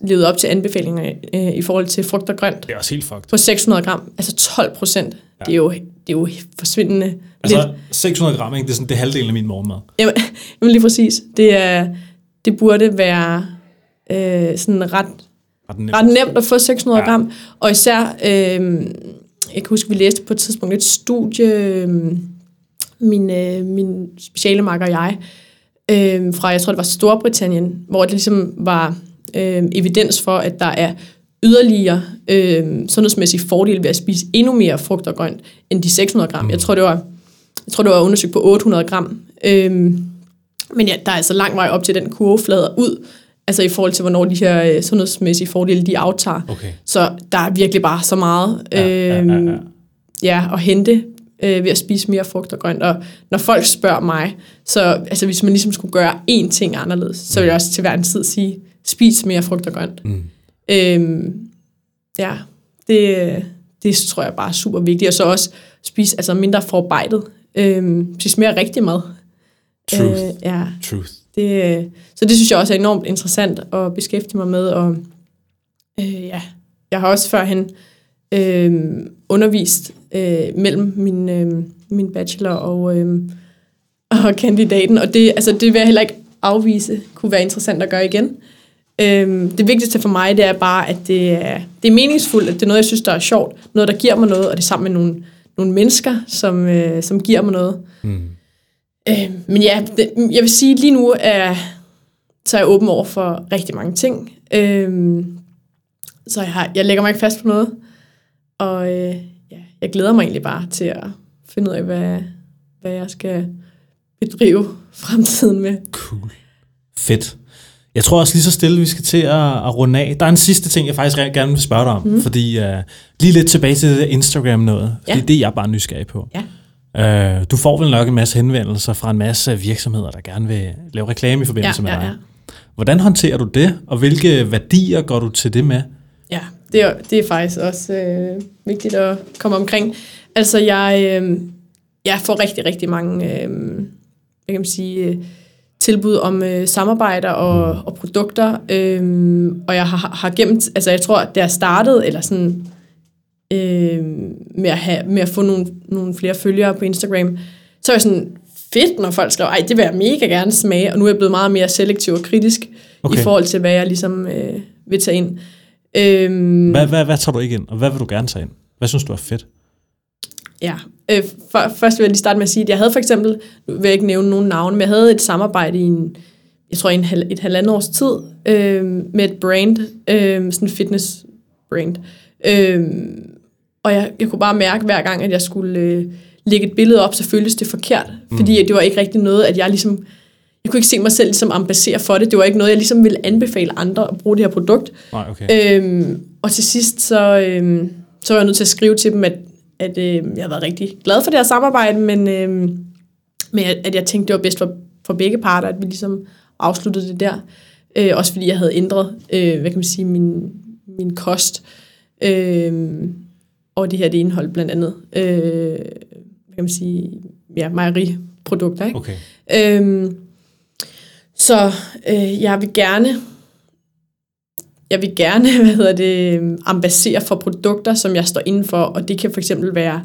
levede op til anbefalinger øh, i forhold til frugt og grønt Det er også helt fucked. på 600 gram. Altså 12 procent. Ja. Det, er jo, det er jo forsvindende lidt. Altså, 600 gram, ikke? Det er sådan, det er halvdelen af min morgenmad. Jamen, jamen lige præcis. Det, er, det burde være øh, sådan ret, Ret nemt. ret nemt at få 600 Ja. ja. gram. Og især, øh, jeg kan huske, vi læste på et tidspunkt et studie, øh, min, øh, min speciale makker og jeg, øh, fra, jeg tror det var Storbritannien, hvor det ligesom var øh, evidens for, at der er yderligere øh, sundhedsmæssige fordele ved at spise endnu mere frugt og grønt end de 600 gram. Jeg tror, det var, jeg tror, det var undersøgt på 800 gram. Øh, men ja, der er altså lang vej op til den kurve flader ud, altså i forhold til, hvornår de her øh, sundhedsmæssige fordele, de aftager. Okay. Så der er virkelig bare så meget Ja, ja, ja, ja. ja, at hente øh, ved at spise mere frugt og grønt. Og når folk spørger mig, så altså, hvis man ligesom skulle gøre én ting anderledes, så vil jeg også til hver en tid sige, spis mere frugt og grønt. Mm. Øhm, ja, det, det tror jeg bare er super vigtigt. Og så også spise altså mindre forarbejdet. Øhm, spise mere rigtig mad. Truth. Øh, ja, Truth det, øh, så det synes jeg også er enormt interessant at beskæftige mig med. Og øh, ja, jeg har også førhen øh, undervist øh, mellem min, øh, min bachelor og, øh, og kandidaten, og det, altså, det vil jeg heller ikke afvise kunne være interessant at gøre igen. Øh, det vigtigste for mig, det er bare, at det er, det er meningsfuldt, at det er noget, jeg synes, der er sjovt, noget, der giver mig noget, og det er sammen med nogle, nogle mennesker, som, øh, som giver mig noget. Mm. Øh, men ja, det, jeg vil sige, lige nu er, så er jeg åben over for rigtig mange ting. Øh, så jeg, har, jeg lægger mig ikke fast på noget. Og øh, ja, jeg glæder mig egentlig bare til at finde ud af, hvad, hvad jeg skal bedrive fremtiden med. Cool. Fedt. Jeg tror også lige så stille, vi skal til at, at runde af. Der er en sidste ting, jeg faktisk gerne vil spørge dig om. Mm. Fordi uh, lige lidt tilbage til det Instagram noget. Fordi Ja. det er jeg bare nysgerrig på. Ja. Uh, du får vel nok en masse henvendelser fra en masse virksomheder, der gerne vil lave reklame i forbindelse med dig. Hvordan håndterer du det, og hvilke værdier går du til det med? Ja, det er, det er faktisk også øh, vigtigt at komme omkring. Altså, jeg, øh, jeg får rigtig, rigtig mange øh, hvad kan sige, øh, tilbud om øh, samarbejder og, og produkter, øh, og jeg har, har gemt, altså jeg tror, det er startet, eller sådan, øh, med, at have, med at få nogle, nogle flere følgere på Instagram, så er jeg sådan, fedt, når folk skriver, ej, det vil jeg mega gerne smage, og nu er jeg blevet meget mere selektiv og kritisk Okay. i forhold til, hvad jeg ligesom øh, vil tage ind. Øhm, Hvad, hvad, hvad tager du ikke ind, og hvad vil du gerne tage ind? Hvad synes du er fedt? Ja, øh, for, først vil jeg lige starte med at sige, at jeg havde for eksempel, nu vil jeg ikke nævne nogen navne, men jeg havde et samarbejde i en, jeg tror en, et halvandet års tid, øh, med et brand, øh, sådan en fitness brand. Øh, og jeg, jeg kunne bare mærke hver gang, at jeg skulle øh, lægge et billede op, så føltes det forkert, mm. fordi det var ikke rigtig noget, at jeg ligesom, jeg kunne ikke se mig selv ligesom ambassadere for det, det var ikke noget, jeg ligesom ville anbefale andre at bruge det her produkt. Nej, okay. Øhm, og til sidst, så, øhm, så var jeg nødt til at skrive til dem, at, at øh, jeg har været rigtig glad for det her samarbejde, men, øhm, men at, at jeg tænkte, det var bedst for, for begge parter, at vi ligesom afsluttede det der. Øh, også fordi jeg havde ændret, øh, hvad kan man sige, min, min kost. Øh, og det her, det indhold blandt andet, øh, hvad kan man sige, ja, mejeriprodukter, ikke? Okay. Øhm, så øh, jeg vil gerne, jeg vil gerne, hvad hedder det, ambassere for produkter, som jeg står inden for, og det kan for eksempel være,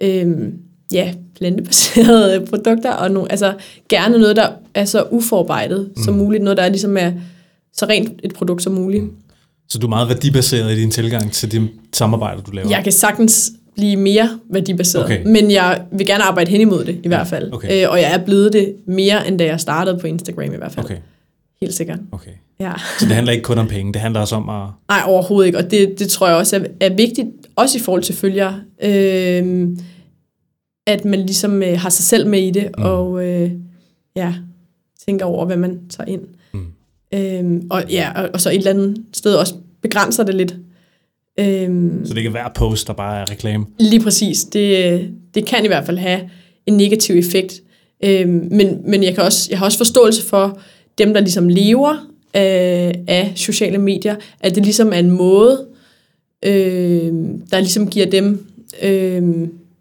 øh, ja, plantebaserede produkter, og no, altså gerne noget, der er så uforarbejdet mm. som muligt, noget, der er ligesom er så rent et produkt som muligt. Mm. Så du er meget værdibaseret i din tilgang til de samarbejder, du laver? Jeg kan sagtens blive mere værdibaseret, Okay. men jeg vil gerne arbejde hen imod det i hvert fald. okay. Øh, og jeg er blevet det mere, end da jeg startede på Instagram i hvert fald. Okay, Helt sikkert. okay. Ja. Så det handler ikke kun om penge, det handler også om at... Nej, overhovedet ikke. Og det, det tror jeg også er, er vigtigt, også i forhold til følgere, øh, at man ligesom øh, har sig selv med i det, mm. og øh, ja, tænker over, hvad man tager ind. Mm. Øh, og ja, og, og så et eller andet sted også begrænser det lidt. Øh, Så det er hver post, der bare er reklame. Lige præcis. Det, det kan i hvert fald have en negativ effekt. Øhm, men men jeg, kan også, jeg har også forståelse for dem, der ligesom lever af, af sociale medier, at det ligesom er en måde, øh, der ligesom giver dem øh,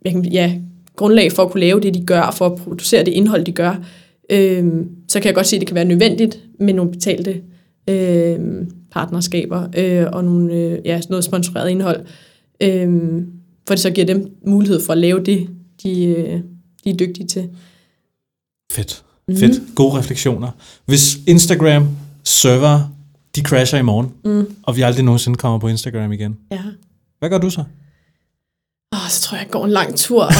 kan, ja, grundlag for at kunne lave det, de gør, for at producere det indhold, de gør. Øh, så kan jeg godt se, at det kan være nødvendigt med nogle betalte øh, partnerskaber øh, og nogle, øh, ja, noget sponsoreret indhold. Øh, for det så giver dem mulighed for at lave det, de, øh, de er dygtige til. Fedt. Mm. Fedt. Gode refleksioner. Hvis Instagram server, de crasher i morgen, Mm. og vi aldrig nogensinde kommer på Instagram igen, Ja. hvad gør du så? Åh, så tror jeg, jeg går en lang tur og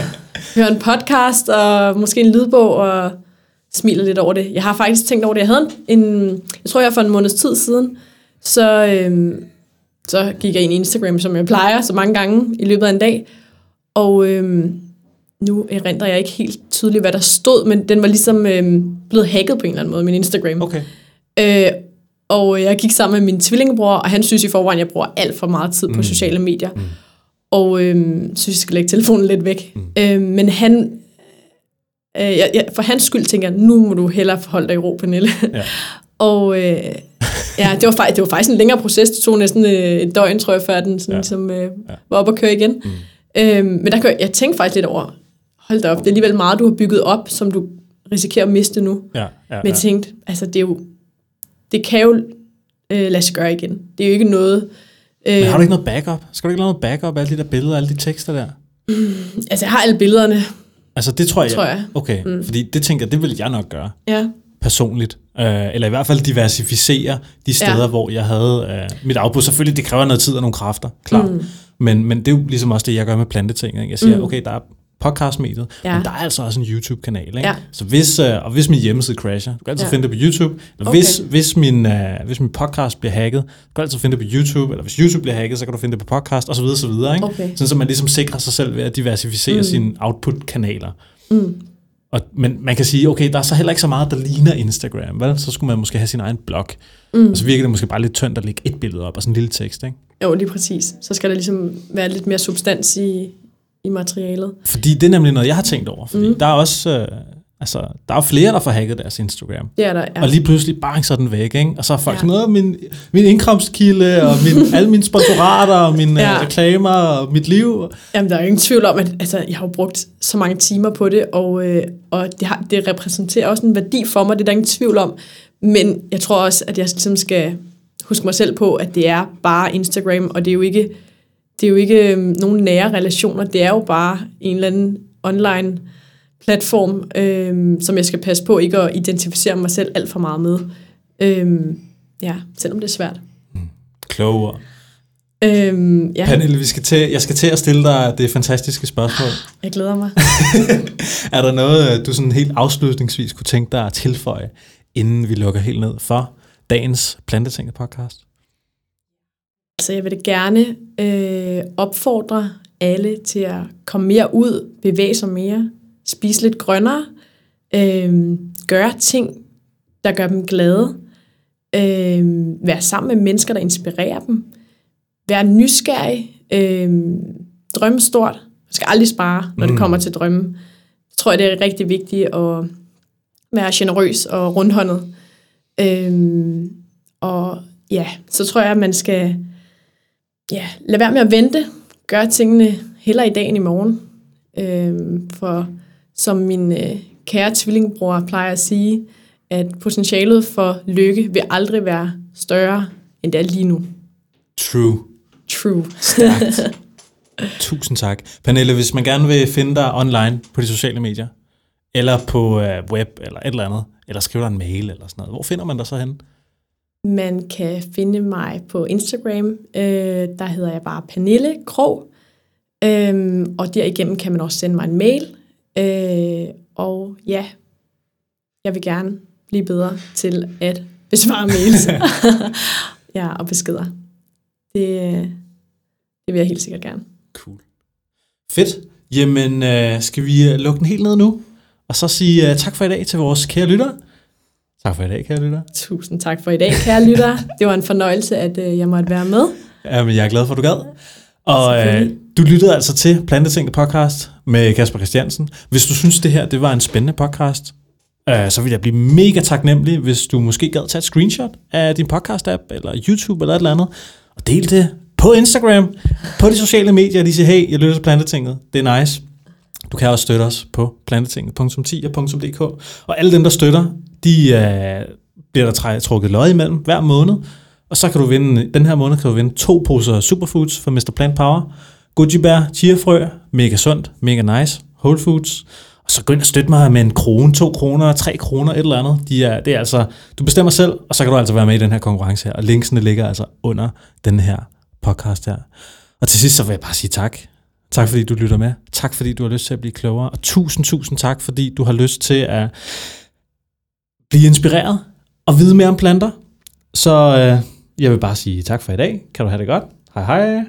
hører en podcast og måske en lydbog og smiler lidt over det. Jeg har faktisk tænkt over det. Jeg havde en, en jeg tror jeg for en måneds tid siden, så, øhm, så gik jeg ind i Instagram, som jeg plejer så mange gange i løbet af en dag. Og øhm, nu erindrer jeg ikke helt tydeligt, hvad der stod, men den var ligesom øhm, blevet hacket på en eller anden måde, min Instagram. Okay. Øh, og jeg gik sammen med min tvillingebror, og han synes i forvejen, at jeg bruger alt for meget tid på Mm. sociale medier. Mm. Og øhm, synes, jeg skal lægge telefonen lidt væk. Mm. Øh, men han, øh, jeg, jeg, for hans skyld tænker jeg, nu må du hellere forholde dig i ro, Pernille. Ja. og øh, ja, det var, faktisk, det var faktisk en længere proces. Det tog næsten øh, et døgn, tror jeg, før den sådan, Ja. ja. som, øh, Ja. var op og køre igen. Mm. Øhm, men der kan, jeg- tænkte faktisk lidt over, hold da op, det er alligevel meget, du har bygget op, som du risikerer at miste nu. Ja, ja, Men ja. jeg tænkte, altså det er jo, det kan jo øh, lade sig gøre igen. Det er jo ikke noget... Øh, Men har du ikke noget backup? Skal du ikke lave noget backup af alle de der billeder, alle de tekster der? Altså jeg har alle billederne, Altså det tror jeg. tror jeg. Okay, mm. fordi det tænker det vil jeg nok gøre Ja, personligt. Øh, eller i hvert fald diversificere de steder, ja. Hvor jeg havde øh, mit output. Selvfølgelig, det kræver noget tid og nogle kræfter, klart. Mm. Men, men det er jo ligesom også det, jeg gør med planteting. Ikke? Jeg siger. Mm. okay, der er podcastmediet, ja. Men der er altså også en YouTube-kanal. Ikke? Ja. Så hvis, øh, og hvis min hjemmeside crasher, du kan altid ja. Finde det på YouTube. Eller Okay. hvis, hvis, min, øh, hvis min podcast bliver hacket, du kan altid finde det på YouTube. Eller hvis YouTube bliver hacket, så kan du finde det på podcast, og så videre, så videre. Ikke? okay. Sådan, så man ligesom sikrer sig selv ved at diversificere. Mm. sine output-kanaler. Mm. Og, men man kan sige, okay, der er så heller ikke så meget, der ligner Instagram, vel? Så skulle man måske have sin egen blog. Mm. Og så virker det måske bare lidt tyndt at lægge et billede op og sådan en lille tekst, ikke? Jo, lige præcis. Så skal der ligesom være lidt mere substans i, i materialet. Fordi det er nemlig noget, jeg har tænkt over. Fordi mm. Der er også, øh, altså, der er jo flere, der får hacket deres Instagram. Det er der, Ja. ja. Og lige pludselig, bang, så er den væk, ikke? Og så er folk ja. Ja. sådan noget, min, min indkomstkilde, og min, alle mine sponsorater, og mine ja. Ja. reklamer, og mit liv. Jamen, der er jo ingen tvivl om, at altså, jeg har jo brugt så mange timer på det, og, øh, og det, har, det repræsenterer også en værdi for mig, det er der ingen tvivl om. Men jeg tror også, at jeg ligesom skal huske mig selv på, at det er bare Instagram, og det er jo ikke, det er jo ikke øh, nogen nære relationer, det er jo bare en eller anden online platform, øh, som jeg skal passe på ikke at identificere mig selv alt for meget med. Øh, ja, selvom det er svært. Kloge ord. Øhm, ja, Pernille, vi skal til, jeg skal til at stille dig det fantastiske spørgsmål. jeg glæder mig. er der noget, du sådan helt afslutningsvis kunne tænke dig at tilføje, inden vi lukker helt ned for dagens Plantetinget podcast? Så jeg vil gerne øh, opfordre alle til at komme mere ud, bevæge sig mere, spise lidt grønnere, øh, gøre ting, der gør dem glade, øh, være sammen med mennesker, der inspirerer dem, være nysgerrig, øh, drømme stort. Man skal aldrig spare, når det Mm. kommer til drømme. Jeg tror, det er rigtig vigtigt at være generøs og rundhåndet. Øh, og ja, så tror jeg, at man skal ja, lade være med at vente. Gør tingene hellere i dag end i morgen. Øh, for som min øh, kære tvillingbror plejer at sige, at potentialet for lykke vil aldrig være større, end det er lige nu. True. True. Stærkt. Tusind tak. Pernille, hvis man gerne vil finde dig online på de sociale medier, eller på øh, web, eller et eller andet, eller skrive dig en mail, eller sådan noget, hvor finder man dig så henne? Man kan finde mig på Instagram. Øh, der hedder jeg bare Pernille Krog. Øh, og derigennem kan man også sende mig en mail. Øh, og ja, jeg vil gerne blive bedre til at besvare mails. ja, og beskeder. Det, det vil jeg helt sikkert gerne. Cool. Fedt. Jamen, øh, skal vi øh, lukke den helt ned nu? Og så sige øh, tak for i dag til vores kære lyttere. Tak for i dag, kære lyttere. Tusind tak for i dag, kære lyttere. Det var en fornøjelse, at øh, jeg måtte være med. Jamen, jeg er glad for, at du gad. Og øh, du lyttede altså til Plantetinget podcast med Kasper Christiansen. Hvis du synes, det her det var en spændende podcast, øh, så vil jeg blive mega taknemmelig, hvis du måske gad tage et screenshot af din podcast-app, eller YouTube, eller et eller andet, og del det på Instagram, på de sociale medier, de siger, hey, jeg lytter til Plantetinget, det er nice. Du kan også støtte os på plantetinget.10.dk, og alle dem, der støtter, de øh, bliver der trukket lod imellem hver måned, og så kan du vinde, den her måned kan du vinde to poser superfoods fra Mr. Plant Power, goji bær, chiafrø, mega sundt, mega nice, whole foods, og så gå ind og støtte mig med en krone, to kroner, tre kroner, et eller andet. De er, det er altså, du bestemmer selv, og så kan du altså være med i den her konkurrence her, og linksene ligger altså under den her podcast her. Og til sidst så vil jeg bare sige tak. Tak fordi du lytter med. Tak fordi du har lyst til at blive klogere. Og tusind, tusind tak fordi du har lyst til at blive inspireret og vide mere om planter. Så øh, jeg vil bare sige tak for i dag. Kan du have det godt. Hej hej.